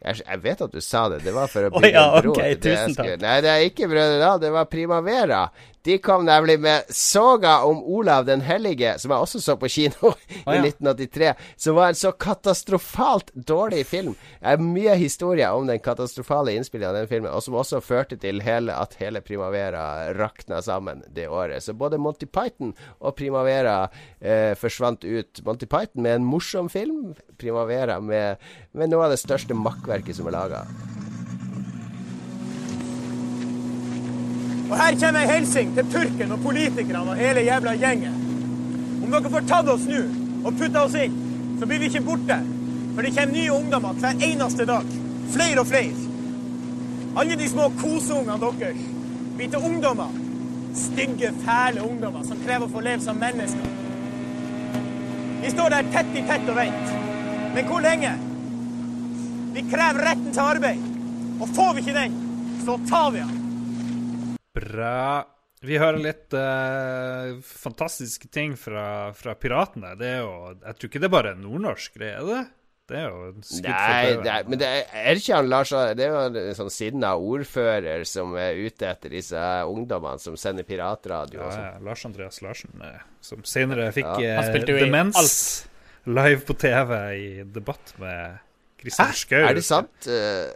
Jeg, jeg vet at du sa det. Det var for å bygge bygge ja, en bro Okay, det tusen takk. Nei, det er ikke Brødre Dal, det var Primavera. De kom nemlig med Soga om Olav den hellige, som jeg også så på kino [laughs] Å i 1983, som var en så katastrofalt dårlig film. Det er mye historie om den katastrofale innspillingen av den filmen, og som også førte til hele, at hele Primavera rakna sammen det året. Så både Monty Python og Primavera eh, forsvant ut. Monty Python med en morsom film, Primavera med, med noe av det største makkverket som er laga. Og her kommer ei hilsen til purken og politikerne og hele jævla gjengen. Om dere får tatt oss nå og putta oss inn, så blir vi ikke borte. For det kommer nye ungdommer hver eneste dag. Flere og flere. Alle de små koseungene deres blir til ungdommer. Stygge, fæle ungdommer som krever å få leve som mennesker. Vi står der tett i tett og venter. Men hvor lenge? Vi krever retten til arbeid. Og får vi ikke den, så tar vi den. Bra. Vi hører litt uh, fantastiske ting fra, fra piratene. Det er jo Jeg tror ikke det er bare nordnorsk greie, er det? Det er jo for Nei, det er, men det er, er ikke han Lars Det er jo en sånn sinna ordfører som er ute etter disse ungdommene som sender piratradio Ja, sånn. ja, Lars Andreas Larsen, eh, som senere fikk Ja. eh, demens live på TV i debatt med Christian Schou. Er det sant? eh,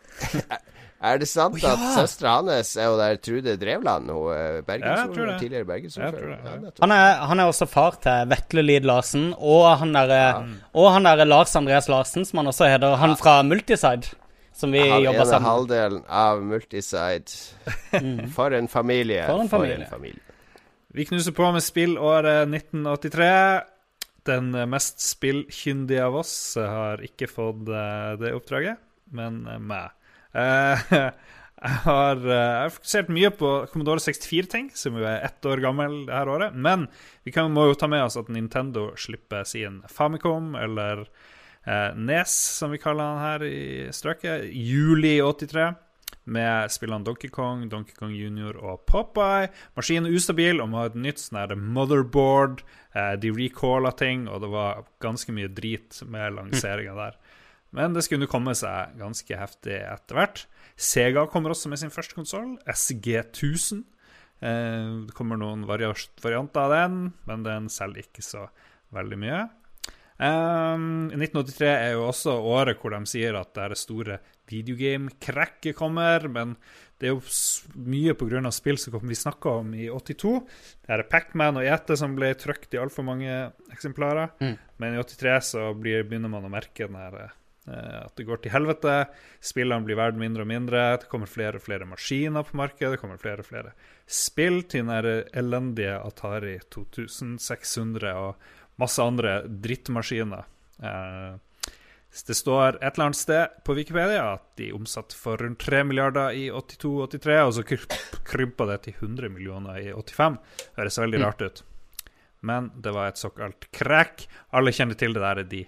er det sant oh, ja! at søstera hans er jo der Trude Drevland, hun eh, Ja, jeg tror det. tidligere bergensordfører? Ja. Han han er også far til Vetle Lid Larsen og han derre Og han derre Lars Andreas Larsen, som han også heter. Han fra Multiside, som vi Han jobber sammen med. halvdelen av Multiside. For en familie. For en familie. Vi knuser på med spillåret 1983. Den eh, mest spillkyndige av oss eh, har ikke fått eh, det oppdraget, men meg. [laughs] Jeg har, jeg har fokusert mye på Commodore 64-ting, som jo er ett år gammel det her året. Men vi kan, må jo ta med oss at Nintendo slipper sin Famicom, eller eh, Nes, som vi kaller den her i strøket, juli 83 med spillene Donkey Kong, Donkey Kong Junior og Popeye. Maskinen er ustabil og må ha et nytt sånn her motherboard. Eh, de recalla ting, og det var ganske mye drit med lanseringa der. Men det skulle komme seg ganske heftig etter hvert. Sega kommer også med sin første konsoll, SG1000. Eh, det kommer noen vari varianter av den, men den selger ikke så veldig mye. Um, 1983 er jo også året hvor de sier at det er store videogame-krekket kommer, men det er jo mye pga. spill som vi snakka om i 82. Det er Pacman og ET som ble trykt i altfor mange eksemplarer. Mm. Men i 83 så blir, begynner man å merke den her eh, at det går til helvete. Spillene blir verdt mindre og mindre. Det kommer flere og flere maskiner på markedet. Det kommer flere og flere spill til den elendige Atari 2600 og masse andre drittmaskiner. Eh, det står et eller annet sted på Wikipedia at de omsatte for rundt 3 milliarder i 82-83, og så kry- krympa det til 100 millioner i 85. Høres veldig Mm. rart ut. Men det var et såkalt crack. Alle kjenner til det der de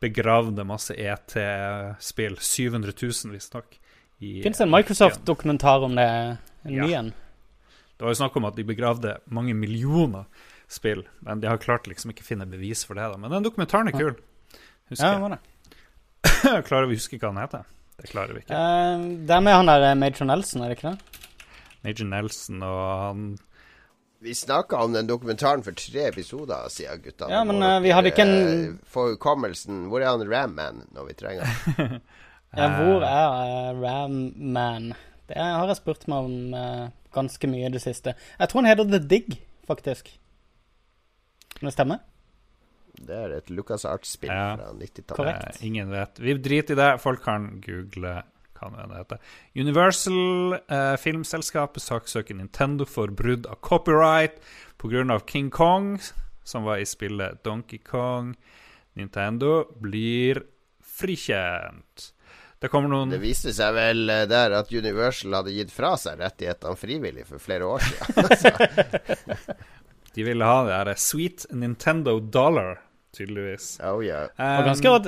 begravde masse ET-spill. 700 000, visstnok. Fins en Microsoft-dokumentar om det? En Ja. ny en? Det var jo snakk om at de begravde mange millioner spill, men de har klart liksom ikke finne bevis for det. da Men den dokumentaren er kul. Husker Ja, det? [laughs] klarer vi å huske hva han heter? Det klarer vi ikke. Uh, det er med han der eh, Major Nelson, er det ikke det? Major Nelson og han Vi snakka om den dokumentaren for tre episoder siden, gutta. Ja, men, eh, vi hadde ikke en- eh, hukommelsen. Hvor er han Ram-Man når vi trenger han? [laughs] Ja, hvor er uh, Ram Man? Det har jeg spurt meg om uh, ganske mye i det siste. Jeg tror han heter The Dig, faktisk. Kan det stemme? Det er et Lucas Arts-spill Ja. fra 90-tallet. Eh, ingen vet. Vi driter i det. Folk kan google hva nå det heter. Universal eh, filmselskapet saksøker Nintendo for brudd av copyright pga. King Kong, som var i spillet Donkey Kong. Nintendo blir frikjent. Det kommer noen Det viste seg vel eh, der at Universal hadde gitt fra seg rettighetene frivillig for flere år siden. [laughs] [laughs] [laughs] De ville ha det her Sweet Nintendo Dollar, tydeligvis. Oh, yeah. Og ganske råd,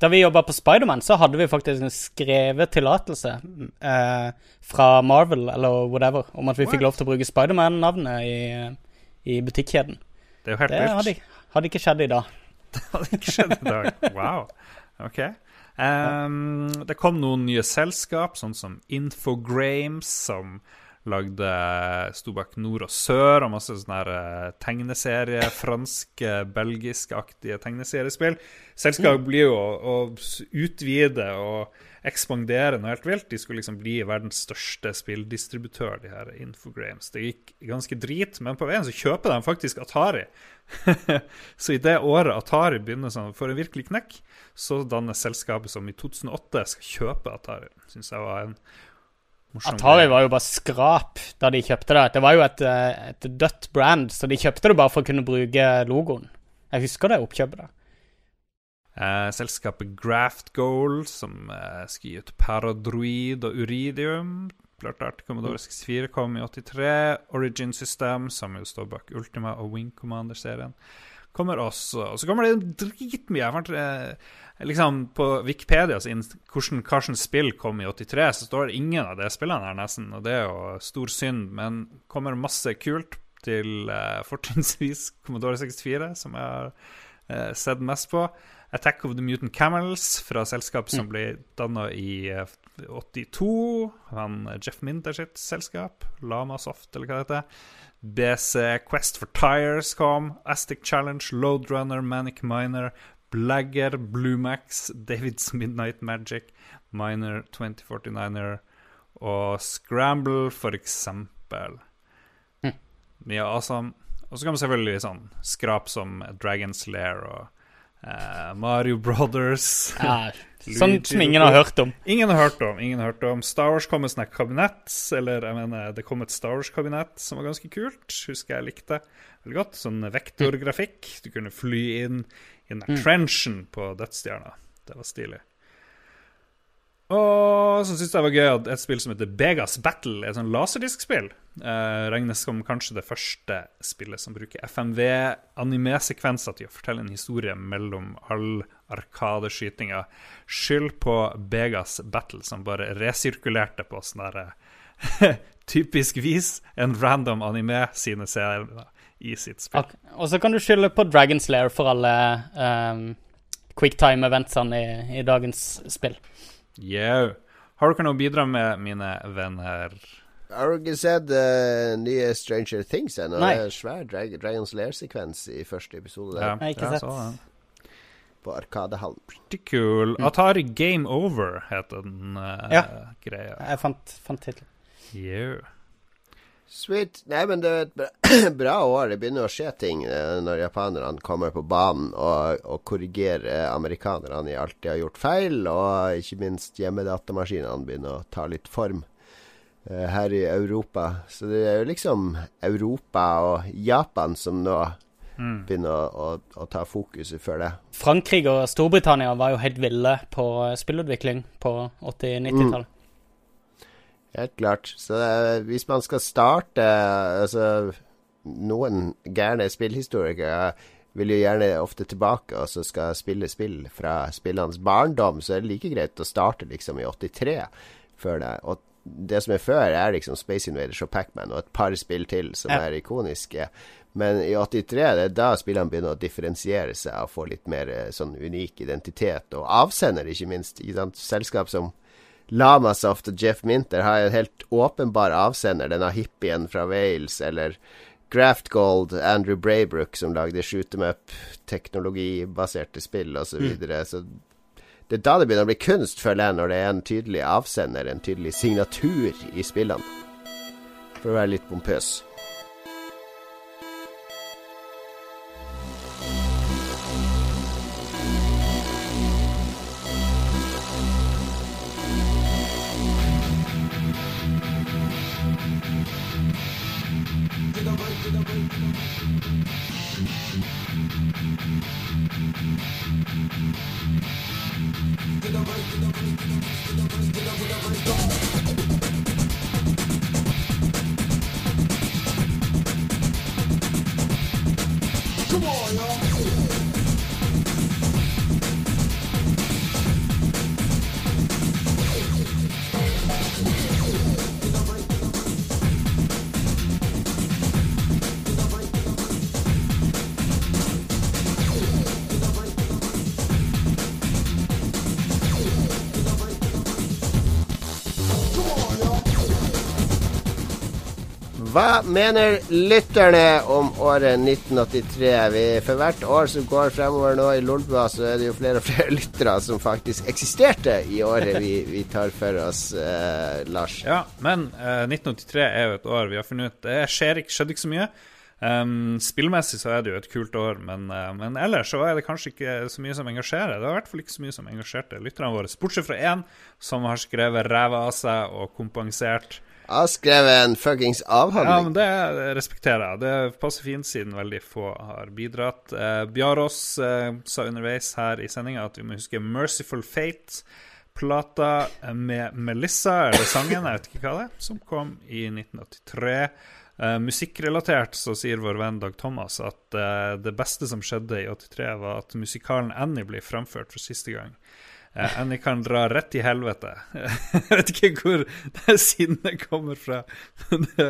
Da vi jobba på Spiderman, så hadde vi faktisk en skrevet tillatelse eh, fra Marvel eller whatever om at vi fikk lov til å bruke Spiderman-navnet i, i butikkjeden. Det er jo helt Det hadde, hadde ikke skjedd i dag. [laughs] Det hadde ikke skjedd i dag. Wow. OK. Um, det kom noen nye selskap, sånn som Infogrames, som lagde Stobakk Nord og Sør og masse sånne her eh, tegneserie, franske, belgiskaktige tegneseriespill. Selskapet blir jo å, å utvide og ekspandere noe helt vilt. De skulle liksom bli verdens største spilldistributør, de her Infogrames. Det gikk ganske drit, men på veien så kjøper de faktisk Atari. [laughs] så i det året Atari begynner sånn, får en virkelig knekk, så danner selskapet som i 2008 skal kjøpe Atari. Syns jeg var en morsom Atari var jo bare skrap da de kjøpte det. Det var jo et, eh, et dødt brand, så de kjøpte det bare for å kunne bruke logoen. Jeg husker det oppkjøpet. da. Eh, selskapet Graft Goal, som eh, skal gi ut Paradroid og Uridium. Klart art Commodore 64 kom i 83. Origin System, som jo står bak Ultima og Wing Commander-serien, kommer også. Og så kommer det dritmye. Eh, liksom På Wikipedia så hvordan Carsons spill kom i 83, så står det ingen av de spillene her, nesten. Og det er jo stor synd, men kommer masse kult til eh, fortrinnsvis Commodore 64, som jeg har eh, sett mest på. Attack of the Mutant Camels fra selskap som ble danna i eh, 82. Han Jeff Minter sitt selskap. Lamasoft, eller hva det heter. BC Quest for Tires kom. Astic Challenge, Loadrunner, Manic Miner, Blagger, Bluemax, Davids Midnight Magic, Miner 2049er og Scramble, for eksempel. Mye awesome. Og så kan man selvfølgelig sånn skrap som Dragon's Lair og eh, Mario Brothers. Ja, [laughs] sånn som ingen har hørt om. Ingen har hørt om. ingen har hørt om Star Wars kom med sånne kabinett, eller jeg mener, det kom et Star Wars-kabinett som var ganske kult. Husker jeg likte veldig godt. Sånn vektorgrafikk. Du kunne fly inn i den trenchen på dødsstjerna. Det var stilig. Og så syns jeg det var gøy at et spill som heter Begas Battle, er et sånn laserdiskspill. Eh, regnes som kanskje det første spillet som bruker FMV-animesekvenser til å fortelle en historie mellom all arkadeskytinga. Skyld på Begas Battle, som bare resirkulerte på sånn derre [laughs] typisk vis en random anime sine serier i sitt spill. Og så kan du skylde på Dragon's Lair for alle um, quicktime-eventsene i, i dagens spill. Yo. Har dere noe å bidra med, mine venner? Har du ikke sett uh, nye Stranger Things ennå? Det er svær Drag Dragons Lair-sekvens i første episode. Ja, Der. Jeg har ikke sett. På Arkadehallen. Pretty cool. Atari Game Over heter den uh, Ja. greia. Jeg fant, fant tittelen. Yeah. Sweet. Nei, men det er et bra, år. Det begynner å skje ting eh, når japanerne kommer på banen og, og korrigerer amerikanerne i alt de har gjort feil, og ikke minst hjemmedatamaskinene begynner å ta litt form eh, her i Europa. Så det er jo liksom Europa og Japan som nå Mm. begynner å, å, å ta fokuset før det. Frankrike og Storbritannia var jo helt ville på spillutvikling på 80-90-tallet. Helt klart. Så det, hvis man skal starte Altså, noen gærne spillhistorikere vil jo gjerne ofte tilbake og så skal spille spill fra spillenes barndom, så er det like greit å starte liksom i 83 før det. Og det som er før, er liksom Space Invaders og Pacman og et par spill til som er ikoniske. Men i 83 det er da spillene begynner å differensiere seg og få litt mer eh, sånn unik identitet. Og avsender, ikke minst. Ikke sant? Selskap som Lamasoft og Jeff Minter har en helt åpenbar avsender. Denne hippien fra Wales, eller Graftgold, Andrew Braybrook, som lagde shoot them up, teknologibaserte spill osv. Så, Mm. videre. så det er da det begynner å bli kunst, føler jeg, når det er en tydelig avsender, en tydelig signatur i spillene. For å være litt pompøs. Hva mener lytterne om året 1983? Vi, for hvert år som går fremover nå i Lolbua, så er det jo flere og flere [laughs] lyttere som faktisk eksisterte i året vi, vi tar for oss, eh, Lars. Ja, men eh, 1983 er jo et år vi har funnet ut Det skjer ikke, skjedde ikke så mye. Um, spillmessig så er det jo et kult år, men, uh, men ellers så er det kanskje ikke så mye som engasjerer. Det er i hvert fall ikke så mye som engasjerte lytterne våre. Bortsett fra én som har skrevet ræva av seg og kompensert. Jeg har skrevet en fuckings avhandling. Ja, men det respekterer jeg. Det passer fint siden veldig få har bidratt. Eh, Bjarås eh, sa underveis her i sendinga at vi må huske 'Merciful Fate'. Plata med Melissa, eller sangen, jeg vet ikke hva det er, som kom i 1983. Eh, musikkrelatert så sier vår venn Dag Thomas at uh, det beste som skjedde i 83, var at musikalen Annie ble framført for siste gang. Uh, jeg kan dra rett i helvete. [laughs] Jeg vet ikke hvor det sinnet kommer fra. Men det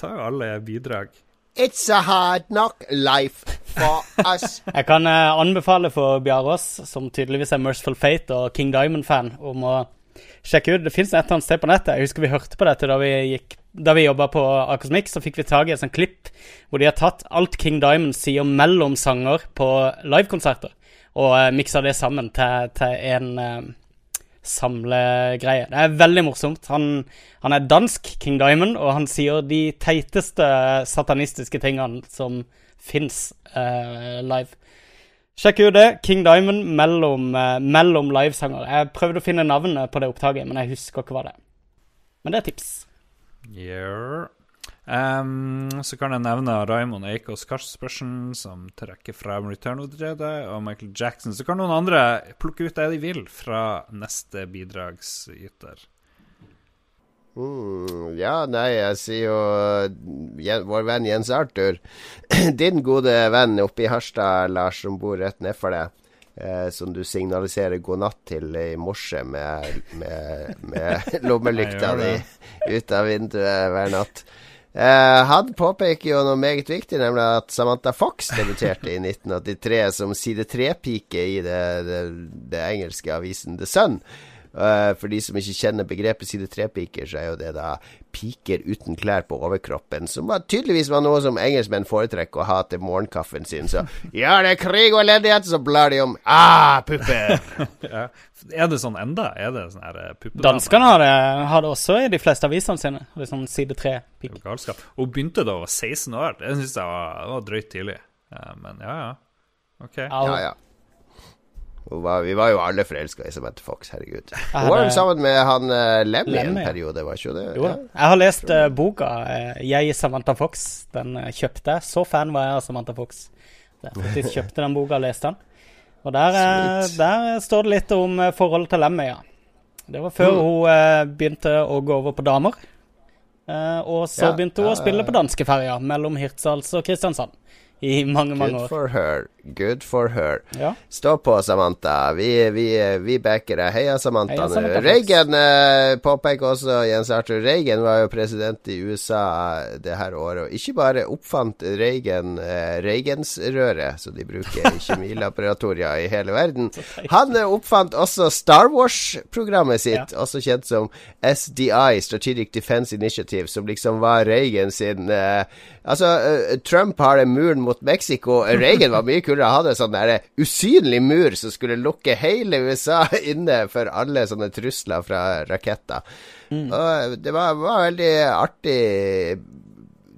tar jo alle bidrag. It's a hard knock life for us. [laughs] Jeg kan anbefale for Bjarås, som tydeligvis er Merciful Fate og King Diamond-fan, om å sjekke ut. Det fins et eller annet sted på nettet. Jeg husker vi hørte på dette da vi gikk da vi jobba på Akosmik, så fikk vi tak i et sånt klipp hvor de har tatt alt King Diamond sier mellom sanger på livekonserter, og uh, miksa det sammen til, til en uh, samlegreie. Det er veldig morsomt. Han, han, er dansk, King Diamond, og han sier de teiteste satanistiske tingene som fins uh, live. Sjekk ut det. King Diamond mellom, uh, mellom livesanger. Jeg prøvde å finne navnet på det opptaket, men jeg husker ikke hva det er. Men det er tips. Yeah. Um, så kan jeg nevne Raymond Eikås Kaspersen, som trekker frem Return of the Jedi, og Michael Jackson. Så kan noen andre plukke ut det de vil fra neste bidragsyter. Mm, ja, nei, jeg sier jo vår venn Jens Arthur. [clears throat] Din gode venn oppe i Harstad, Lars, som bor rett nedfor deg. Eh, som du signaliserer god natt til i morse med, med, med [laughs] lommelykta di ut av vinduet hver natt. Eh, han påpeker jo noe meget viktig, nemlig at Samantha Fox debuterte i [laughs] 1983 som side tre-pike i det, det, det engelske avisen The Sun. Uh, for de som ikke kjenner begrepet side tre-piker, så er jo det da piker uten klær på overkroppen, som var, tydeligvis var noe som engelskmenn foretrekker å ha til morgenkaffen sin. Så ja, det er krig og elendighet, så blar de om ah, pupper. [laughs] ja. Er det sånn enda? Er det sånn her puppedame? Danskene har det, har det også i de fleste avisene sine. Det er sånn side tre-pik. Galskap. Hun begynte da hun var 16 år. Det syns jeg var, var, drøyt tidlig. Ja, men ja, ja. Ok. Ja, ja. Var, vi var jo alle forelska i Samantha Fox, herregud. Hun var jo sammen med han uh, Lemmy en periode, var ikke det? Jo, ja. Jeg har lest uh, boka uh, 'Jeg, Samantha Fox'. Den uh, kjøpte jeg. Så fan var jeg av Samantha Fox. Jeg faktisk kjøpte den boka og leste den. Og der, der står det litt om forholdet til Lemmy, ja. Det var før mm. hun begynte å gå over på damer. og så ja, begynte hun å spille på danskeferja mellom Hirtshals og Kristiansand [laughs] i mange, mange år. Good for her. Good for her. Ja. Stå på, Samantha. Vi, vi, vi backer deg. Heia, Samantha. Heia, Samantha Reagan eh, påpeker også Jens Arthur Reagan var jo president i USA det her året. Og ikke bare oppfant Reagan eh, Reagans-røret, som de bruker [laughs] i kjemilaboratorier i hele verden. Han oppfant også Star Wars-programmet sitt, ja. også kjent som SDI, Strategic Defense Initiative, som liksom var Reagan sin eh, Altså, uh, Trump har den muren mot Mexico. Reagan var mye kulere. Han hadde sånn der usynlig mur som skulle lukke hele USA [laughs] inne for alle sånne trusler fra raketter. Mm. Og det var, var veldig artig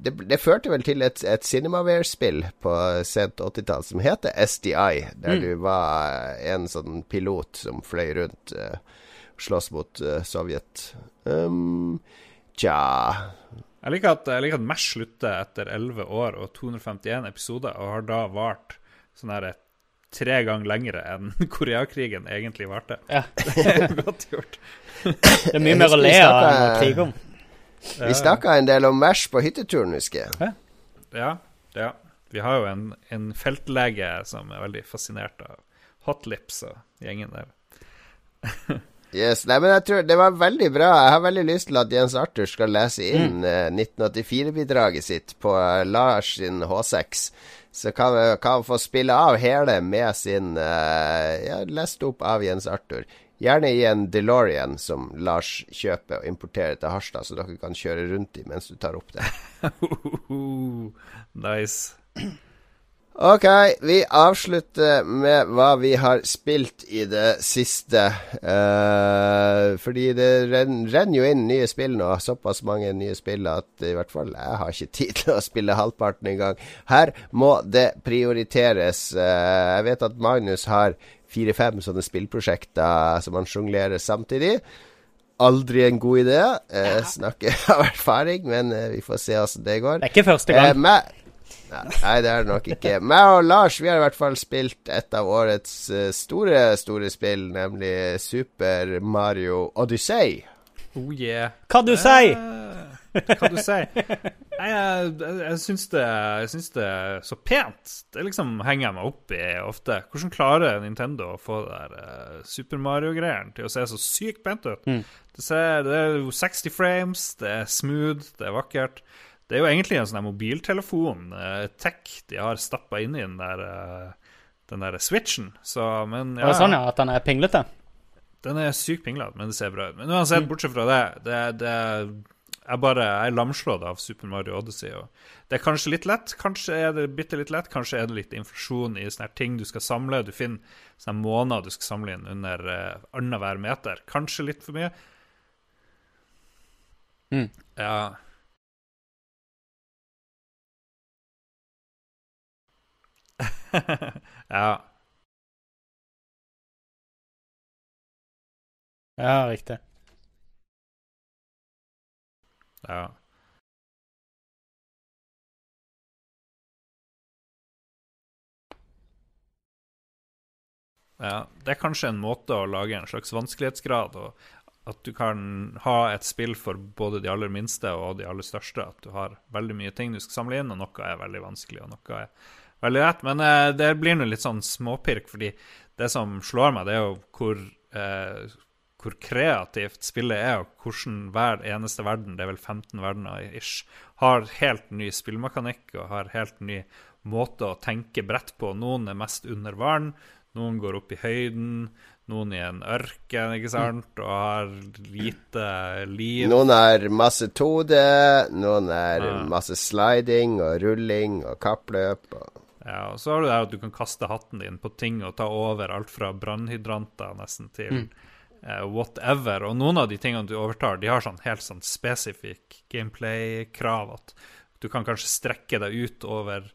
det, det, førte vel til et, et Cinemaware-spill på sent 80-tall som heter SDI, der mm. du var en sånn pilot som fløy rundt uh, og sloss mot uh, Sovjet. Um, tja jeg liker at, jeg liker at Mash slutter etter 11 år og 251 episoder, og har da vart sånn her tre ganger lengre enn [laughs] Koreakrigen egentlig varte. Ja. [laughs] det er godt gjort. det er mye mer å le av enn å krige om. Vi snakka en del om Mash på hytteturen, husker jeg. Ja, ja. Vi har jo en, en feltlege som er veldig fascinert av hotlips og gjengen der. [laughs] Yes, nei, men jeg tror Det var veldig bra. Jeg har veldig lyst til at Jens Arthur skal lese inn mm. uh, eh, 1984-bidraget sitt på uh, Lars sin H6. Så kan han få spille av hele med sin uh, Ja, lest opp av Jens Arthur. Gjerne i en DeLorean som Lars kjøper og importerer til Harstad, så dere kan kjøre rundt i mens du tar opp det. [laughs] nice. Ok, vi avslutter med hva vi har spilt i det siste. Uh, fordi det ren- renner jo inn nye spill nå. Såpass mange nye spill at i hvert fall jeg har ikke [laughs] tid til å spille halvparten engang. Her må det prioriteres. Uh, jeg vet at Magnus har fire-fem sånne spillprosjekter som han sjonglerer samtidig. Aldri en god idé. Eh, snakker [laughs] av erfaring, men eh, vi får se åssen det går. Det er ikke første gang. Eh, Nei, det er det nok ikke. Meg og Lars vi har i hvert fall spilt et av årets eh, store, store spill, nemlig Super Mario Odyssey. Oh yeah. Hva du sier? Eh, Hva du sier? Nei, jeg, jeg, jeg, syns det, jeg syns det er så pent. Det liksom henger jeg meg opp i ofte. Hvordan klarer Nintendo å få det der uh, Super Mario-greiene til å se så sykt pent ut? Mm. Det, ser, det er jo 60 frames, det er smooth, det er vakkert. Det er jo egentlig en sånn mobiltelefon, uh, tech, de har stappa inn i den der, uh, den der switchen. Så, men Er det sånn, ja? At den er pinglete? den er sykt pinglete, men det ser bra ut. Men uansett, bortsett fra det, det, det jeg bare jeg er lamslått av Super Mario Odyssey. Det er kanskje litt lett, kanskje er det bitte litt lett, kanskje er det litt inflasjon i sånne ting du skal samle. Du finner sånne måneder du skal samle inn under uh, annenhver meter. Kanskje litt for mye. Mm. Ja. [laughs] ja. Ja, riktig. Ja. Ja, det er kanskje en måte å lage en slags vanskelighetsgrad og at du kan ha et spill for både de aller minste og de aller største. At du har veldig mye ting du skal samle inn, og noe er veldig vanskelig, og noe er veldig rett. Men eh, det blir nå litt sånn småpirk, fordi det som slår meg, det er jo hvor eh, hvor kreativt spillet er, og hvordan hver eneste verden, det er vel 15 verdener ish, har helt ny spillmekanikk og har helt ny måte å tenke brett på. Noen er mest under vann, noen går opp i høyden, noen i en ørken, ikke sant, og har lite liv. Noen har masse 2D, noen er masse sliding og rulling og kappløp. Og Ja, og så har du det at du kan kaste hatten din på ting og ta over alt fra brannhydranter nesten til Mm. uh, whatever. Og noen av de tingene du overtar, de har sånn helt sånn spesifikk gameplay-krav. At du kan kanskje strekke deg ut over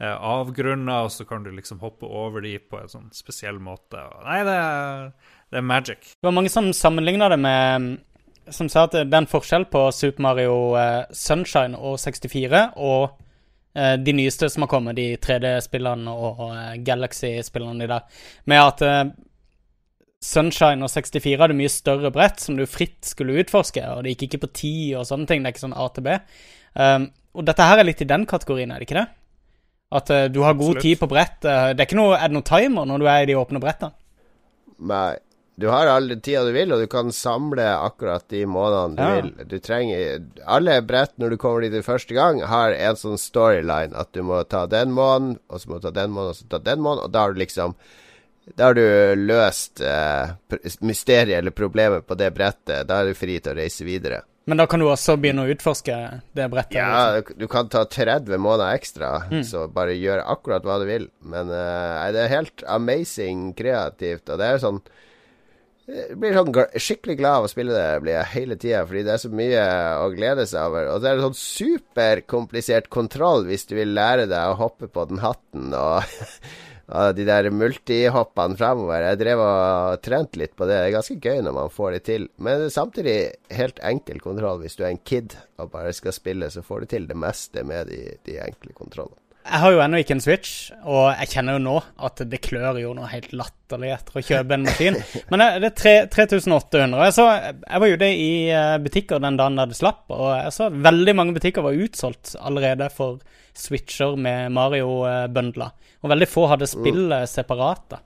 uh, avgrunner, og så kan du liksom hoppe over de på en sånn spesiell måte. Og, nei, det er, det er magic. Det var mange som sammenligna det med Som sa at det er en forskjell på Super Mario eh, Sunshine og 64 og de nyeste som har kommet, de 3D-spillene og eh, Galaxy-spillene de der, med at eh, Sunshine og 64 hadde mye større brett som du fritt skulle utforske, og det gikk ikke på tid og sånne ting. Det er ikke sånn A til B. Um, og dette her er litt i den kategorien, er det ikke det? At uh, du har god Absolutt. tid på brett. Uh, det er, ikke noe, er det noe timer når du er i de åpne brettene? Nei. Du har all tida du vil, og du kan samle akkurat de månedene du Ja. vil. Du trenger Alle brett når du kommer dit første gang, har en sånn storyline at du må ta den måneden, og så må du ta den måneden, og så ta den måneden, og da har du liksom Da har du løst eh, mysteriet eller problemet på det brettet. Da er du fri til å reise videre. Men da kan du også begynne å utforske det brettet? Ja, du- du kan ta 30 måneder ekstra, Mm. så bare gjør akkurat hva du vil. Men eh, det er helt amazing kreativt, og det er jo sånn jeg blir sånn skikkelig glad av å spille det blir jeg hele tida, fordi det er så mye å glede seg over. Og det er en sånn superkomplisert kontroll hvis du vil lære deg å hoppe på den hatten og, [laughs] og de der multihoppene framover. Jeg drev og trente litt på det. Det er ganske gøy når man får det til. Men det er samtidig helt enkel kontroll. Hvis du er en kid og bare skal spille, så får du til det meste med de, de enkle kontrollene. Jeg har jo ennå ikke en Switch, og jeg kjenner jo nå at det klør jo noe helt latterlig etter å kjøpe en maskin. [laughs] Men det det er 3800. Jeg, så, jeg var ute i eh, butikker den dagen det slapp, og jeg så at veldig mange butikker var utsolgt allerede for Switcher med Mario-bøndler. Og veldig få hadde spillet separat. da.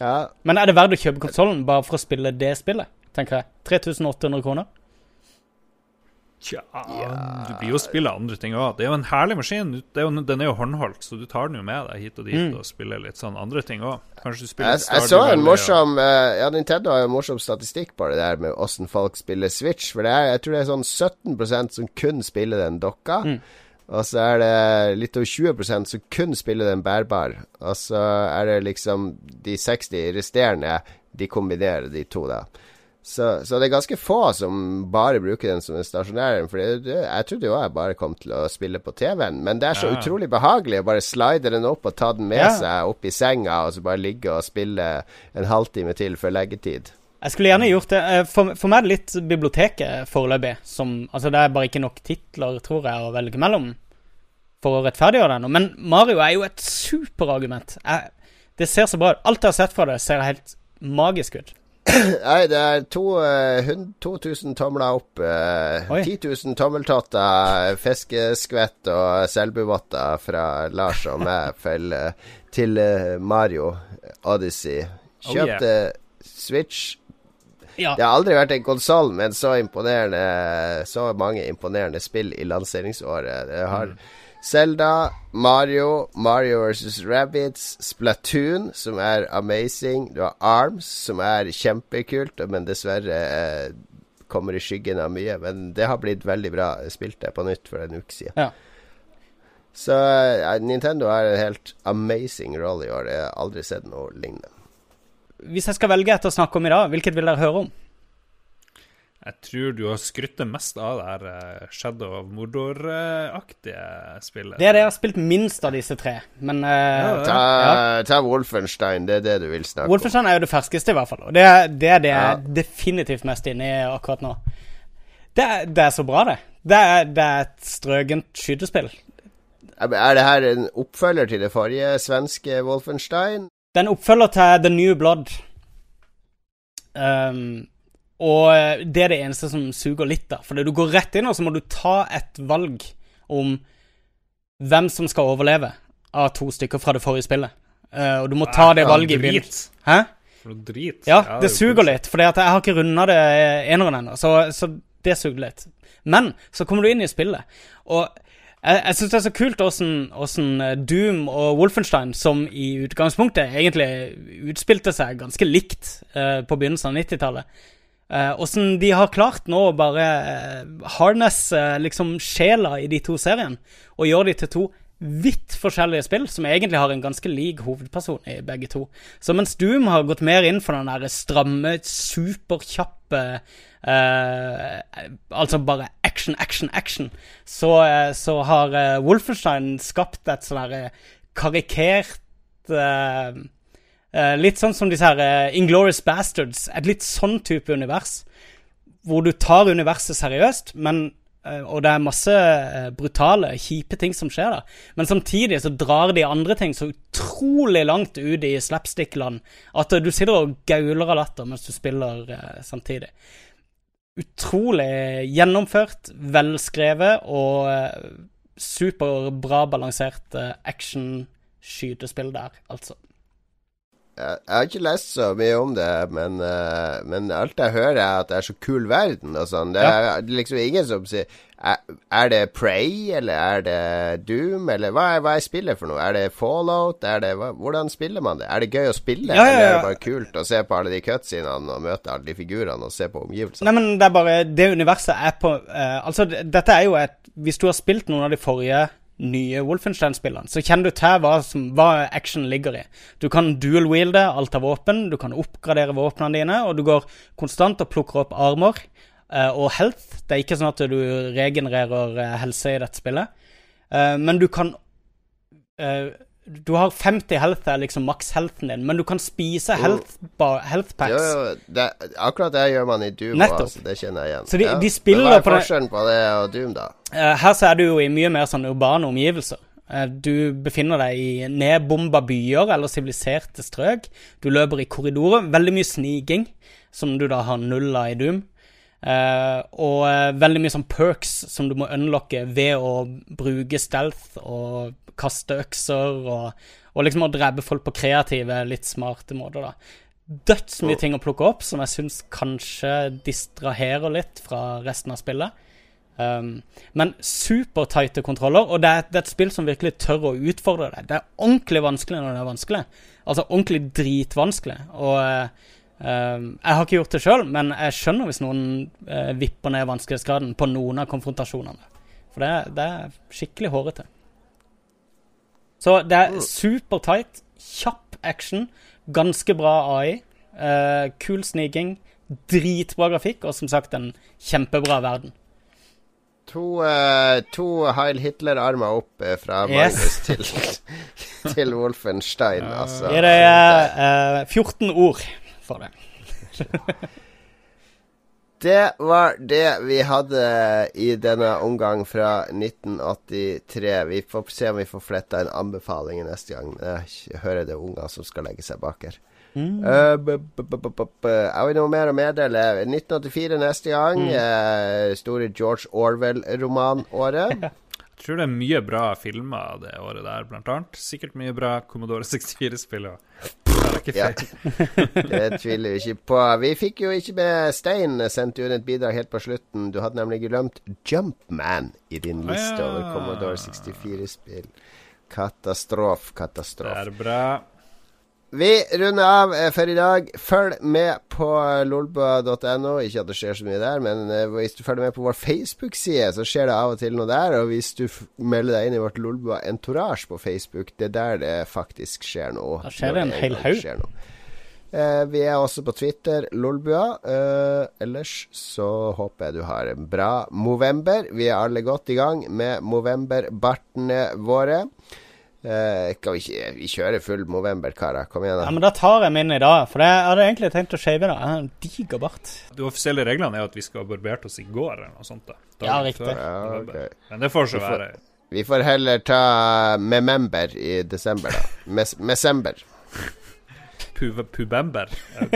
Ja, Men er det verdt å kjøpe konsollen bare for å spille det spillet, tenker jeg? 3800 kroner? Tja, du blir jo å andre ting òg. Det er jo en herlig maskin. Det er jo, den er jo håndholdt, så du tar den jo med deg hit og dit Mm. og spiller litt sånn andre ting òg. Kanskje du spiller Jeg, jeg så en morsom og- eh, Ja, Nintendo har jo morsom statistikk på det der med åssen folk spiller Switch. For det er, jeg tror det er sånn 17% som kun spiller den dokka. Mm. Og så er det litt over 20% som kun spiller den bærbar. Og så er det liksom de 60 resterende, de kombinerer de to, da. Så, så det er ganske få som bare bruker den som en stasjonær. For jeg trodde jo jeg bare kom til å spille på TV-en. Men det er så Ja. utrolig behagelig å bare slide den opp og ta den med Ja. seg opp i senga, og så bare ligge og spille en halvtime til før leggetid. Jeg skulle gjerne gjort det. Eh, For, for meg er det litt biblioteket foreløpig. Som, altså det er bare ikke nok titler, tror jeg, å velge mellom for å rettferdiggjøre det. Men Mario er jo et superargument. Det ser så bra ut. Alt jeg har sett fra det, ser helt magisk ut. [clears throat] Nei, det er to, uh, 2000 tomler opp. Uh, Oi. 10 000 tommeltotter, fiskeskvett og selbuvotter fra Lars og meg [laughs] til, eh, til uh, Mario Odyssey. Oh, Kjøpte Switch. Ja. Det har aldri vært en konsoll med så Så mange imponerende spill i lanseringsåret. Det har Zelda, Mario, Mario vs. Rabbids, Splatoon, som er amazing. Du har Arms, som er kjempekult, men dessverre eh, kommer i skyggen av mye. Men det har blitt veldig bra. Jeg spilte på nytt for en uke siden. Ja. Så eh, Nintendo har en helt amazing rolle i år. Jeg har aldri sett noe lignende. Hvis jeg skal velge et å snakke om i dag, hvilket vil dere høre om? Jeg tror du har skrytt mest av det her eh, Shadow of Mordor-aktige spillet. Det er det jeg har spilt minst av disse tre. Men eh, Ta, ja. ta Wolfenstein, det er det du vil snakke om. Wolfenstein er jo det ferskeste, i hvert fall. Og det, det er det jeg Ja. er definitivt mest inne i akkurat nå. Det, det er så bra, det. Det er, det er et strøgent skytespill. Er det her en oppfølger til det forrige svenske Wolfenstein? Det er en oppfølger til The New Blood. Um, og det er det eneste som suger litt, da. For du går rett inn, og så må du ta et valg om hvem som skal overleve av to stykker fra det forrige spillet. Uh, og du må ta det valget i begynnelsen. Hæ? Drit. Ja, det suger litt, for jeg har ikke runda det eneren ennå. Så, så det suger litt. Men så kommer du inn i spillet, og jeg, jeg syns det er så kult åssen eh, Doom og Wolfenstein, som i utgangspunktet egentlig utspilte seg ganske likt uh, på begynnelsen av 90-tallet, åssen de har klart nå å bare harness harnesse liksom sjela i de to seriene, og gjøre de til to vidt forskjellige spill, som egentlig har en ganske lik hovedperson i begge to. Så mens Doom har gått mer inn for den der stramme, superkjappe eh, Altså bare action, action, action, så, eh, så har eh, Wolfenstein skapt et sånn karikert eh, eh, Litt sånn som disse her uh, Inglorious Bastards. Et litt sånn type univers. Hvor du tar universet seriøst, men eh, og det er masse eh, brutale, kjipe ting som skjer der. Men samtidig så drar de andre ting så utrolig langt ut i slapstick-land at eh, du sitter og gauler av latter mens du spiller eh, samtidig. Utrolig gjennomført, velskrevet og eh, superbra balansert eh, action-skytespill der, altså. Jeg, har ikke lest så mye om det, men, eh, men alt jeg hører, er at det er så kul verden og sånn. Det er er liksom ingen som sier er, er det Prey, eller er det Doom, eller hva er, hva er spillet for noe? Er det Fallout? Er det, hva, hvordan spiller man det? Er det gøy å spille, Ja, ja, eller er det bare kult å se på alle de cutsidene og møte alle de figurene og se på omgivelsene? Nei, men det er bare Det universet er på uh, Altså, dette er jo et Hvis du har spilt noen av de forrige nye Wolfenstein-spillene, så kjenner du til hva, som, hva action ligger i. Du kan dual-wielde alt av våpen, du kan oppgradere våpnene dine, og du går konstant og plukker opp armor uh, og health. Det er ikke sånn at du regenererer eh, helse i dette spillet, uh, men du kan eh, Du har 50 health, er liksom maks-healthen din, men du kan spise health, bar, health packs. Jo, jo, det, akkurat det gjør man i Doom altså, det kjenner jeg igjen. Så de- de spiller Men hva er på det- forskjellen på det og Doom, da? Eh, her så er du jo i mye mer sånn urbane omgivelser. Eh, du befinner deg i nedbomba byer eller siviliserte strøk. Du løper i korridorer. Veldig mye sniking, som du da har null av i Doom. Uh, og uh, veldig mye sånn perks som du må unlocke ved å bruke stealth og kaste økser og, og liksom å drepe folk på kreative, litt smarte måter, da. Dødsmye ting å plukke opp som jeg syns kanskje distraherer litt fra resten av spillet. Um, men supertighte kontroller, og det er, det er et spill som virkelig tør å utfordre deg. Det er ordentlig vanskelig når det er vanskelig. Altså ordentlig dritvanskelig. Og um, jeg har ikke gjort det sjøl, men jeg skjønner hvis noen uh, vipper ned vanskelighetsgraden på noen av konfrontasjonene. For det, det er skikkelig hårete. Så det er super tight, kjapp action, ganske bra AI, uh, kul sniking, dritbra grafikk og som sagt en kjempebra verden. To, uh, to Heil Hitler-armer opp fra fra Yes. Magnus til, [laughs] til Wolfenstein, altså. Er deg uh, 14 ord for det. [laughs] Det var det vi hadde i denne omgang fra 1983. Vi får se om vi får fletta en anbefaling neste gang. Jeg hører det er unger som skal legge seg bak her. Mm. Eh, Har vi noe mer å meddele? 1984 neste gang. Mm. eh, store George Orwell-romanåret. [laughs] Jeg tror det er mye bra filmer det året der, blant annet. Sikkert mye bra Commodore 64-spill. Ja. [laughs] Det tviler vi ikke på. Vi fikk jo ikke med Stein sendte ut et bidrag helt på slutten. Du hadde nemlig glemt Jumpman i din liste Ah, ja. over Commodore 64-spill. Katastrof, katastrof. Det er bra. Vi runder av eh, for i dag. Følg med på lolbua.no. Ikke at det skjer så mye der, men eh, hvis du følger med på vår Facebook-side, så skjer det av og til noe der. Og hvis du melder deg inn i vårt Lolbua Entourage på Facebook, det er der det faktisk skjer noe. Da skjer det en hel haug. Eh, vi er også på Twitter, Lolbua. Eh, ellers så håper jeg du har en bra Movember. Vi er alle godt i gang med Movember-bartene våre. Eh, skal vi ikke Vi kjører full Movember, karer. Kom igjen, da. Ja, men Da tar jeg min i dag, for jeg hadde egentlig tenkt å shave da Jeg har en diger bart. De offisielle reglene er at vi skal ha barbert oss i går, eller noe sånt. da. Dagen Ja, riktig. før. Ja, okay. Men det får så være. Vi får heller ta Memember i desember, da. Mes Mesember. Pubember. [laughs]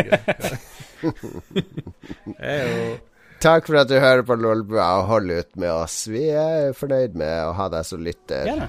Er Takk for at du hører på Lolbua og holder ut med oss. Vi er fornøyd med å ha deg som lytter. Gjerne.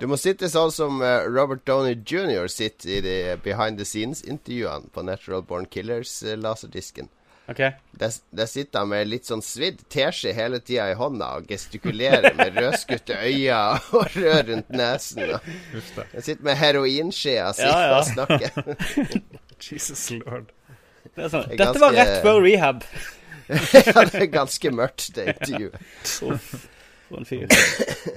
Du må sitte sånn som eh, Robert Downey jr. sitter i de behind the scenes-intervjuene på Natural Born Killers-laserdisken. Okay. Der, der sitter han med litt sånn svidd teskje hele tida i hånda og gestikulerer med rødskutte øyne [laughs] og rød rundt nesen. Han sitter med heroinskjea si Ja, ja. og snakker. [laughs] Jesus lord. Det er sånn. Det er Dette var rett før rehab. [laughs] ja, det er ganske mørkt, det intervjuet. Uff, for en fyr.